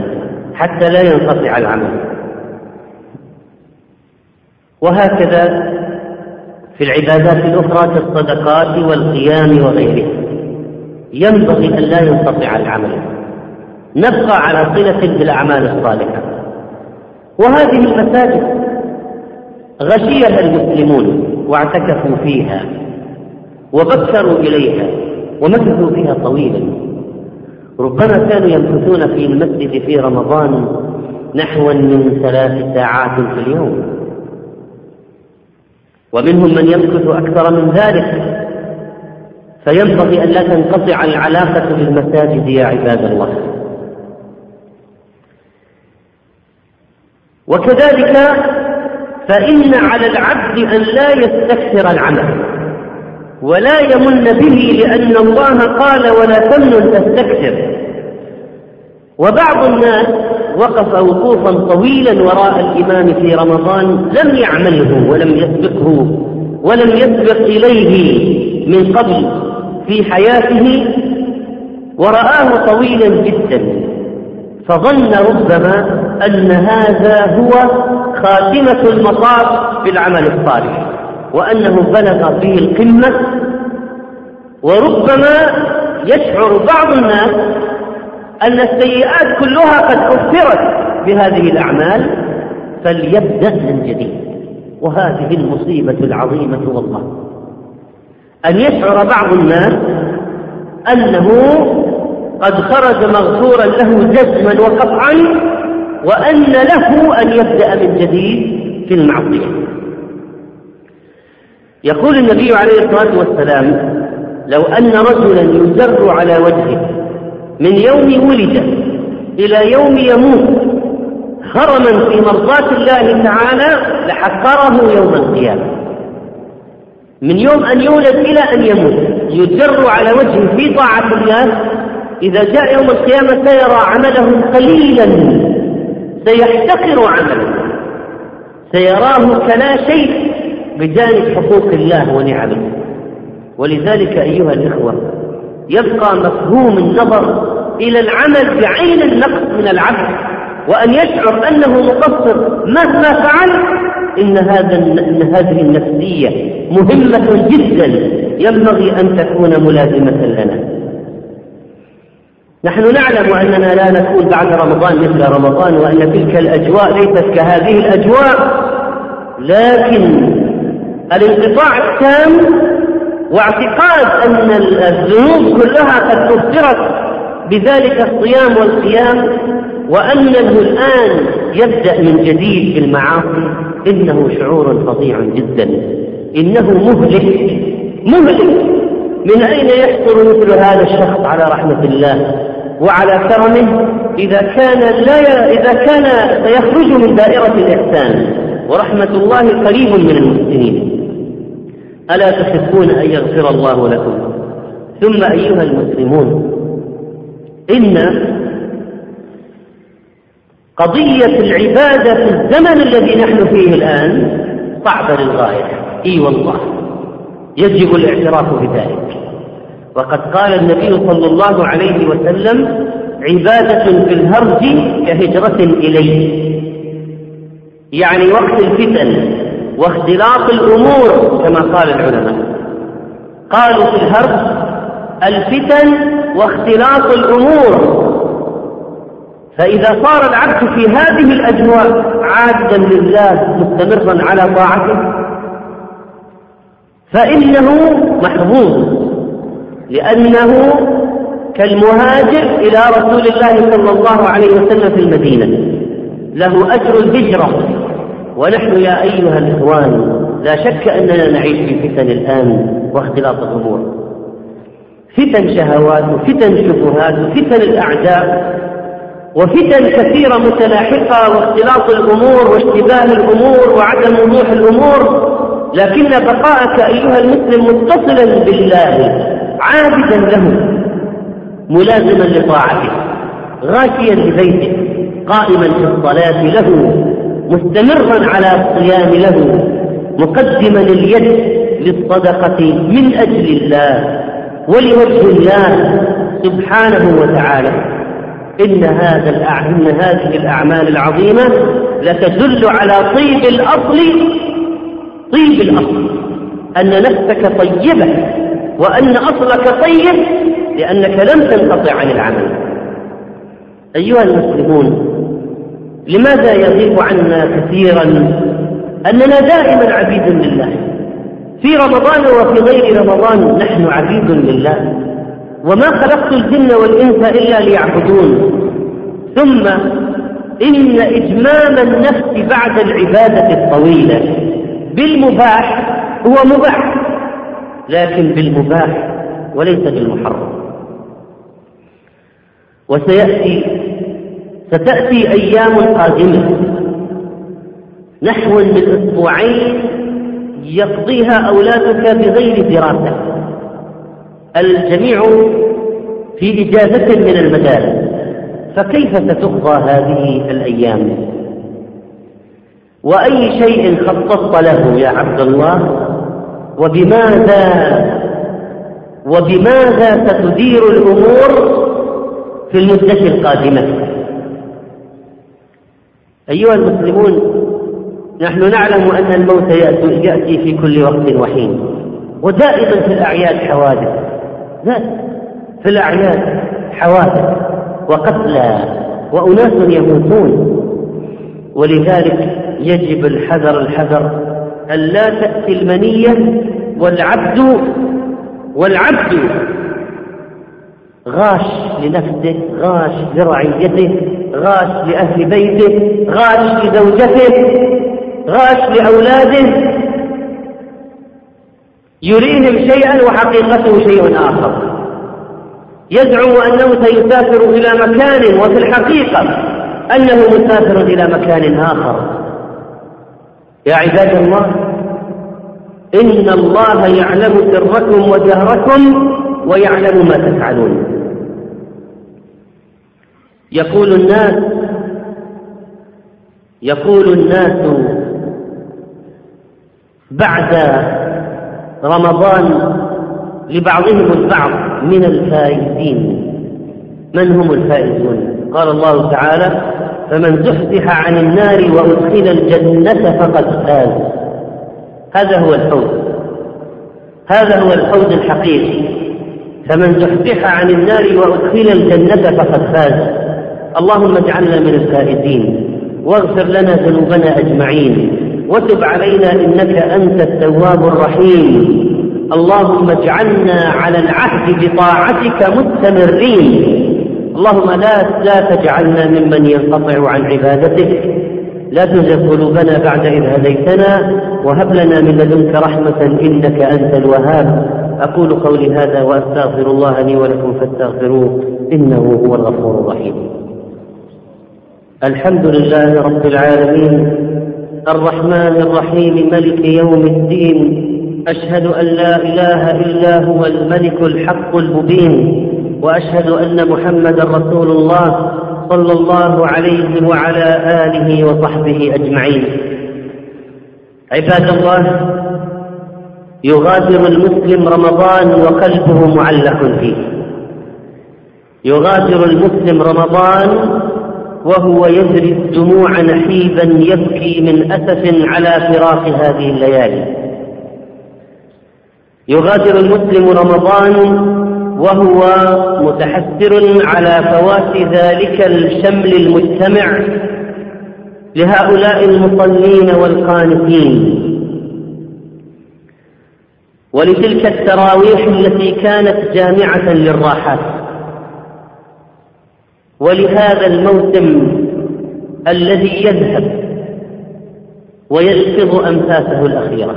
حتى لا ينقطع العمل. وهكذا في العبادات الأخرى كالصدقات والقيام وغيرها ينبغي أن لا ينقطع العمل. نبقى على صلة بالأعمال الصالحة. وهذه المساجد غشيها المسلمون واعتكفوا فيها وبكروا إليها ومكثوا فيها طويلا. ربما كانوا يمكثون في المسجد في رمضان نحو من ثلاث ساعات في اليوم. ومنهم من يمكث أكثر من ذلك. فينبغي أن لا تنقطع العلاقة بالمساجد يا عباد الله. وكذلك فإن على العبد أن لا يستكثر العمل ولا يمن به لأن الله قال ولا تمن تستكثر. وبعض الناس وقف وقوفا طويلا وراء الإمام في رمضان لم يعمله ولم يسبقه ولم يسبق إليه من قبل في حياته ورآه طويلا جدا. فظن ربما أن هذا هو خاتمة المطاف في العمل الصالح وأنه بلغ فيه القمة وربما يشعر بعض الناس أن السيئات كلها قد كفرت بهذه الأعمال فليبدأ من جديد. وهذه المصيبة العظيمة والله. أن يشعر بعض الناس أنه قد خرج مغفورا له جزما وقطعا وأن له أن يبدأ من جديد في المعصية. يقول النبي عليه الصلاة والسلام لو أن رجلا يزر على وجهه من يوم ولد إلى يوم يموت هرما في مرضاة الله تعالى لحقره يوم القيامة. من يوم أن يولد إلى أن يموت. يجر على وجهه في طاعة الله. إذا جاء يوم القيامة سيرى عمله قليلا. سيحتقر عمله. سيراه كلا شيء بجانب حقوق الله ونعمه. ولذلك أيها الإخوة يبقى مفهوم النظر إلى العمل بعين النقص من العبد وأن يشعر أنه مقصر. مهما فعل إن هذا إن هذه النفسية مهمة جدا. ينبغي أن تكون ملازمة لنا. نحن نعلم أننا لا نكون بعد رمضان مثل رمضان وأن تلك الأجواء ليست كهذه الأجواء. لكن الانقطاع التام واعتقاد أن الذنوب كلها قد كفرت. بذلك الصيام والقيام وأنه الآن يبدأ من جديد في المعاصي. إنه شعور فظيع جدا. إنه مهلك مهلك. من أين يحصل مثل هذا الشخص على رحمة الله؟ وعلى كرمه إذا كان لا ي... إذا كان سيخرج من دائرة الإحسان. ورحمة الله قريب من المحسنين. ألا تحبون أن يغفر الله لكم؟ ثم أيها المسلمون إن قضية العبادة في الزمن الذي نحن فيه الآن صعبة للغاية. إي والله. يجب الاعتراف بذلك. وقد قال النبي صلى الله عليه وسلم عبادة في الهرج كهجرة إليه. يعني وقت الفتن واختلاط الأمور كما قال العلماء. قالوا في الهرج الفتن واختلاط الأمور. فإذا صار العبد في هذه الأجواء عابدا لله مستمرا على طاعته فإنه محظوظ لأنه كالمهاجر إلى رسول الله صلى الله عليه وسلم في المدينة. له أجر الهجرة. ونحن يا أيها الإخوان لا شك أننا نعيش في فتن الآن واختلاط الأمور. فتن شهوات وفتن شبهات وفتن الأعداء وفتن كثيرة متلاحقة واختلاط الأمور واشتباه الأمور وعدم وضوح الأمور. لكن بقاءك أيها المسلم متصلا بالله عابدا له ملازما لطاعته غاشيا لبيته قائما في الصلاة له مستمرا على الصيام له مقدما اليد للصدقة من أجل الله. ولوجه الله سبحانه وتعالى إن هذا إن هذه الأعمال العظيمة لتدل على طيب الأصل طيب الأصل. أن نفسك طيبة وأن أصلك طيب لأنك لم تنقطع عن العمل. أيها المسلمون لماذا يغيب عنا كثيرا أننا دائما عبيد لله؟ في رمضان وفي غير رمضان نحن عبيد لله. وما خلقت الجن والإنس إلا ليعبدون. ثم إن إجمام النفس بعد العبادة الطويلة. بالمباح هو مباح لكن بالمباح وليس بالمحرم. وسيأتي ستأتي أيام قادمة. نحو من أسبوعين يقضيها أولادك بغير دراسة. الجميع في إجازة من المدارس. فكيف ستقضى هذه الأيام؟ وأي شيء خططت له يا عبد الله؟ وبماذا؟ وبماذا ستدير الأمور في المدة القادمة؟ أيها المسلمون نحن نعلم أن الموت يأتي في كل وقت وحين. ودائما في الأعياد حوادث. في الأعياد حوادث وقتلى وأناس يموتون. ولذلك يجب الحذر الحذر أن لا تأتي المنية والعبد والعبد غاش لنفسه غاش لرعيته غاش لأهل بيته غاش لزوجته. غاش لأولاده يريهم شيئا وحقيقته شيء آخر. يزعم أنه سيسافر إلى مكان وفي الحقيقة أنه مسافر إلى مكان آخر. يا عباد الله إن الله يعلم سركم وجهركم ويعلم ما تفعلون. يقول الناس يقول الناس بعد رمضان لبعضهم البعض من الفائزين. من هم الفائزون؟ قال الله تعالى فمن زحزح عن النار وأدخل الجنة فقد فاز. هذا هو الفوز هذا هو الفوز الحقيقي. فمن زحزح عن النار وأدخل الجنة فقد فاز. اللهم اجعلنا من الفائزين واغفر لنا ذنوبنا أجمعين. وتب علينا إنك أنت التواب الرحيم. اللهم اجعلنا على العهد بطاعتك مستمرين. اللهم لا لا تجعلنا ممن ينقطع عن عبادتك. لا تزغ قلوبنا بعد إذ هديتنا وهب لنا من لدنك رحمة إنك أنت الوهاب. أقول قولي هذا وأستغفر الله لي ولكم فاستغفروه إنه هو الغفور الرحيم. الحمد لله رب العالمين. الرحمن الرحيم ملك يوم الدين. أشهد أن لا إله إلا هو الملك الحق المبين. وأشهد أن محمدا رسول الله صلى الله عليه وعلى آله وصحبه أجمعين. عباد الله يغادر المسلم رمضان وقلبه معلق فيه. يغادر المسلم رمضان وهو يجري الدموع نحيبا يبكي من أسف على فراق هذه الليالي. يغادر المسلم رمضان وهو متحسر على فوات ذلك الشمل المجتمع لهؤلاء المصلين والقانتين. ولتلك التراويح التي كانت جامعة للراحات. ولهذا الموسم الذي يذهب ويلفظ أنفاسه الأخيرة.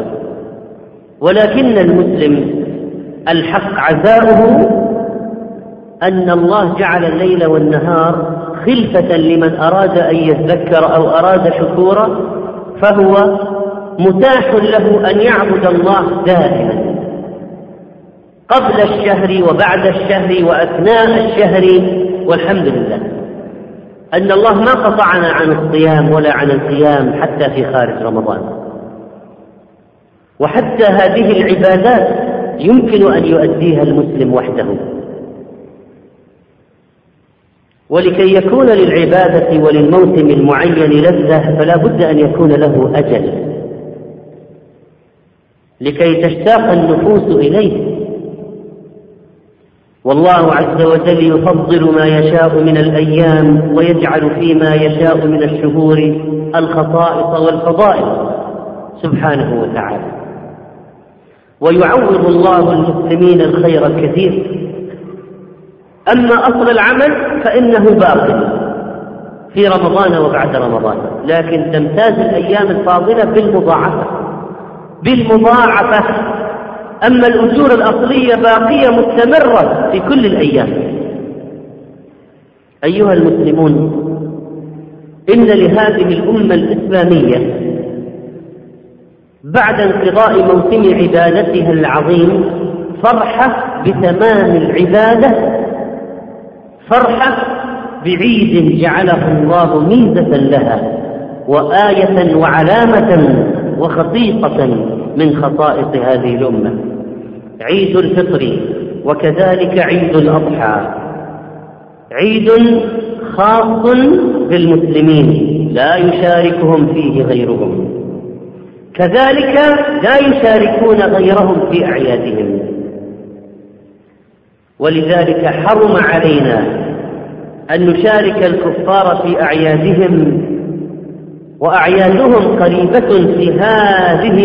ولكن المسلم الحق عزاؤه أن الله جعل الليل والنهار خلفة لمن أراد أن يذكر أو أراد شكورا فهو متاح له أن يعبد الله دائما. قبل الشهر وبعد الشهر وأثناء الشهر والحمد لله. أن الله ما قطعنا عن الصيام ولا عن القيام حتى في خارج رمضان. وحتى هذه العبادات يمكن أن يؤديها المسلم وحده. ولكي يكون للعبادة وللموسم المعين لذة فلا بد أن يكون له أجل. لكي تشتاق النفوس إليه والله عز وجل يفضل ما يشاء من الأيام ويجعل فيما يشاء من الشهور الخصائص والفضائل سبحانه وتعالى. ويعوض الله المسلمين الخير الكثير. أما أصل العمل فإنه باق في رمضان وبعد رمضان. لكن تمتاز الأيام الفاضلة بالمضاعفة. بالمضاعفة. أما الأجور الأصلية باقية مستمرة في كل الأيام. أيها المسلمون إن لهذه الأمة الإسلامية بعد انقضاء موسم عبادتها العظيم فرحة بتمام العبادة فرحة بعيد جعله الله ميزة لها وآية وعلامة وخصيصة من خصائص هذه الأمة. عيد الفطر وكذلك عيد الأضحى. عيد خاص بالمسلمين لا يشاركهم فيه غيرهم. كذلك لا يشاركون غيرهم في أعيادهم. ولذلك حرم علينا أن نشارك الكفار في أعيادهم وأعيادهم قريبة في هذه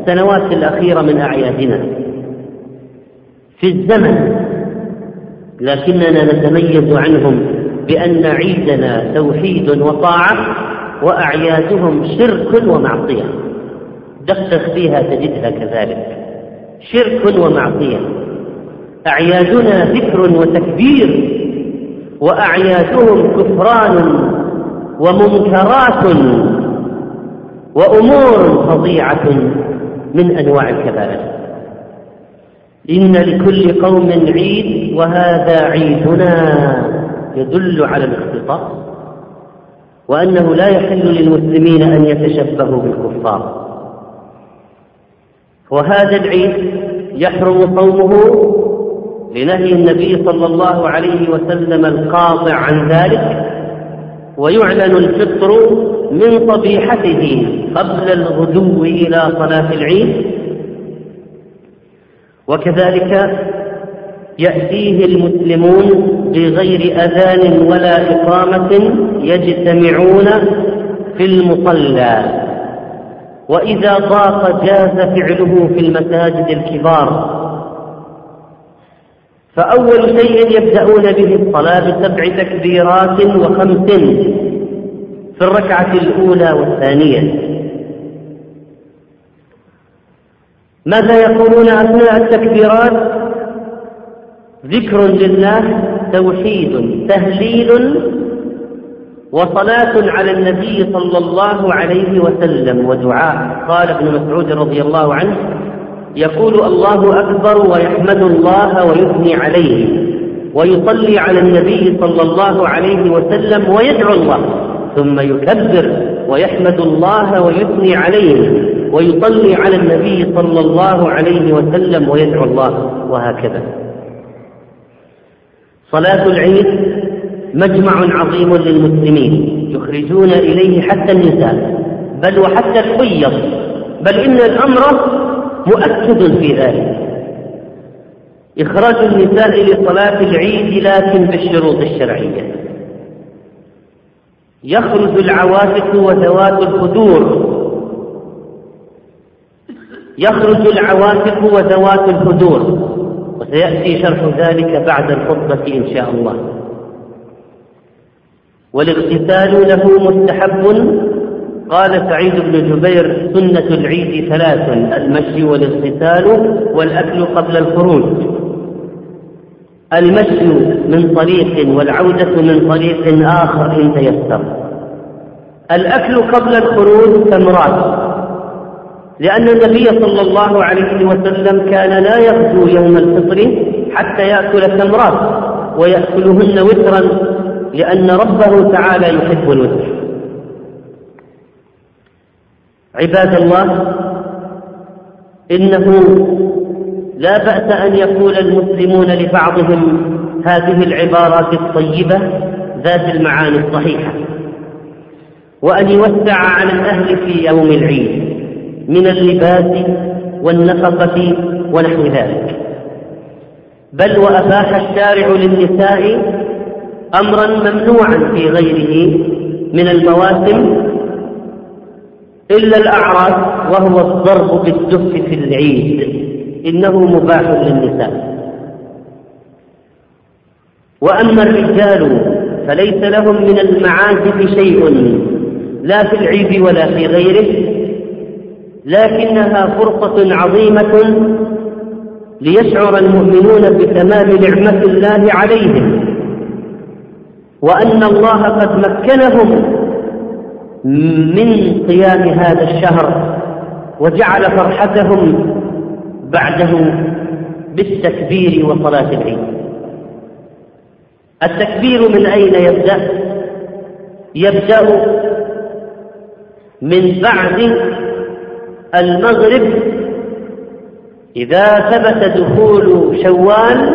السنوات الأخيرة من أعيادنا. في الزمن لكننا نتميز عنهم بأن عيدنا توحيد وطاعة وأعيادهم شرك ومعصية. دقق فيها تجدها كذلك. شرك ومعصية. أعيادنا ذكر وتكبير وأعيادهم كفران ومنكرات وأمور فظيعة. من أنواع الكبائر. إن لكل قوم عيد وهذا عيدنا يدل على الاختصاص وأنه لا يحل للمسلمين أن يتشبهوا بالكفار. وهذا العيد يحرم صومه لنهي النبي صلى الله عليه وسلم القاطع عن ذلك ويعلن الفطر من صبيحته قبل الغدو إلى صلاة العيد. وكذلك يأتيه المسلمون بغير أذان ولا إقامة يجتمعون في المصلى. وإذا ضاق جاز فعله في المساجد الكبار. فأول شيء يبدأون به الصلاة بسبع تكبيرات وخمس في الركعة الأولى والثانية. ماذا يقولون أثناء التكبيرات؟ ذكر لله توحيد تهليل وصلاة على النبي صلى الله عليه وسلم ودعاء. قال ابن مسعود رضي الله عنه يقول الله أكبر ويحمد الله ويثني عليه ويصلي على النبي صلى الله عليه وسلم ويدعو الله ثم يكبر ويحمد الله ويثني عليه ويصلي على النبي صلى الله عليه وسلم ويدعو الله وهكذا. صلاة العيد مجمع عظيم للمسلمين يخرجون إليه حتى النساء بل وحتى الحيض بل إن الأمر مؤكد في ذلك. إخراج النساء لصلاة العيد لكن بالشروط الشرعية. يخرج العواتق وذوات الخدور يخرج العواتق وذوات الخدور وسيأتي شرح ذلك بعد الخطبة إن شاء الله. والاغتسال له مستحب قال سعيد بن جبير سنة العيد ثلاث المشي والاغتسال والأكل قبل الخروج. المشي من طريق والعودة من طريق آخر إن تيسر. الأكل قبل الخروج تمرات. لأن النبي صلى الله عليه وسلم كان لا يغدو يوم الفطر حتى يأكل تمرات ويأكلهن وترا لأن ربه تعالى يحب الوتر. عباد الله إنه لا بأس أن يقول المسلمون لبعضهم هذه العبارات الطيبة ذات المعاني الصحيحة وأن يوسع على الأهل في يوم العيد من اللباس والنفقة ونحو ذلك. بل وأباح الشارع للنساء أمرا ممنوعا في غيره من المواسم إلا الأعراس وهو الضرب بالدف في العيد. إنه مباح للنساء. وأما الرجال فليس لهم من المعازف شيء لا في العيد ولا في غيره. لكنها فرصة عظيمة ليشعر المؤمنون بتمام نعمة الله عليهم. وأن الله قد مكنهم من قيام هذا الشهر وجعل فرحتهم بعده بالتكبير وصلاة العيد التكبير من أين يبدأ؟ يبدأ من بعد المغرب إذا ثبت دخول شوال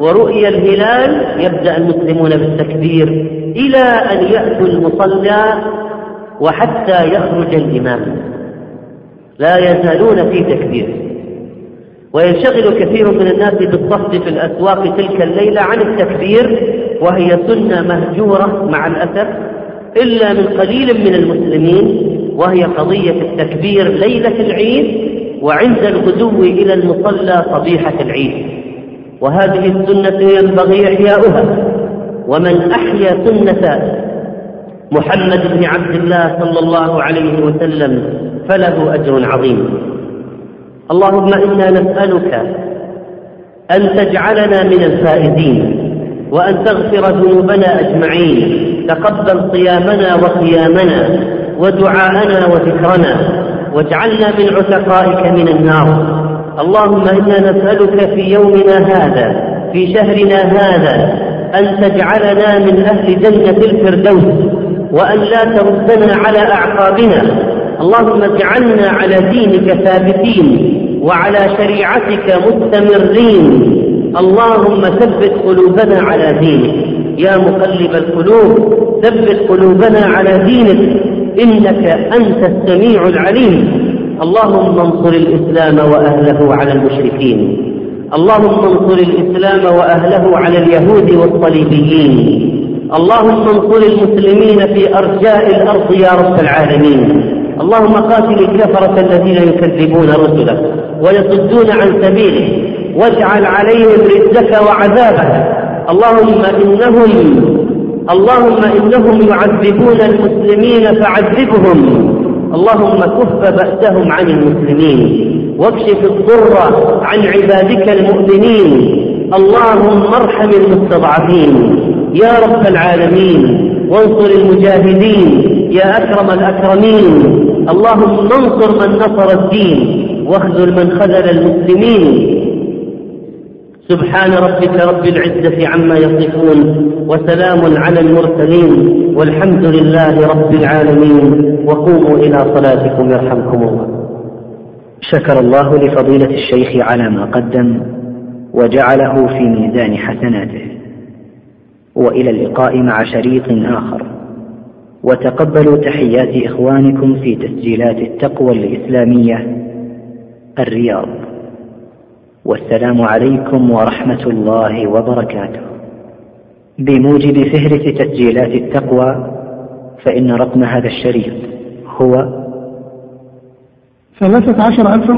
ورؤي الهلال يبدأ المسلمون بالتكبير إلى أن يأتوا المصلى وحتى يخرج الإمام. لا يزالون في تكبير. وينشغل كثير من الناس بالصف في الأسواق تلك الليلة عن التكبير وهي سنة مهجورة مع الأسف إلا من قليل من المسلمين وهي قضية التكبير ليلة العيد وعند الغدو إلى المصلى صبيحة العيد. وهذه السنة ينبغي إحياؤها. ومن أحيا سنة محمد بن عبد الله صلى الله عليه وسلم فله أجر عظيم. اللهم إنا نسألك أن تجعلنا من الفائزين وأن تغفر ذنوبنا أجمعين. تقبل صيامنا وقيامنا ودعاءنا وذكرنا واجعلنا من عتقائك من النار. اللهم إنا نسألك في يومنا هذا في شهرنا هذا أن تجعلنا من أهل جنة الفردوس. وأن لا تردنا على أعقابنا. اللهم اجعلنا على دينك ثابتين وعلى شريعتك مستمرين. اللهم ثبت قلوبنا على دينك. يا مقلب القلوب ثبت قلوبنا على دينك. إنك أنت السميع العليم. اللهم انصر الإسلام وأهله على المشركين. اللهم انصر الإسلام وأهله على اليهود والصليبيين. اللهم انصر المسلمين في أرجاء الأرض يا رب العالمين. اللهم قاتل الكفرة الذين يكذبون رسلك ويصدون عن سبيله واجعل عليهم رزقك وعذابك. اللهم إنهم اللهم إنهم يعذبون المسلمين فعذبهم. اللهم كف بأسهم عن المسلمين. واكشف الضر عن عبادك المؤمنين. اللهم ارحم المستضعفين. يا رب العالمين وانصر المجاهدين يا أكرم الأكرمين. اللهم انصر من نصر الدين واخذل من خذل المسلمين. سبحان ربك رب العزة عما يصفون وسلام على المرسلين والحمد لله رب العالمين. وقوموا إلى صلاتكم يرحمكم الله. شكر الله لفضيلة الشيخ على ما قدم وجعله في ميزان حسناته. وإلى اللقاء مع شريط آخر. وتقبلوا تحيات إخوانكم في تسجيلات التقوى الإسلامية الرياض. والسلام عليكم ورحمة الله وبركاته. بموجب فهرس تسجيلات التقوى فإن رقم هذا الشريط هو ثلاثة عشر ألفا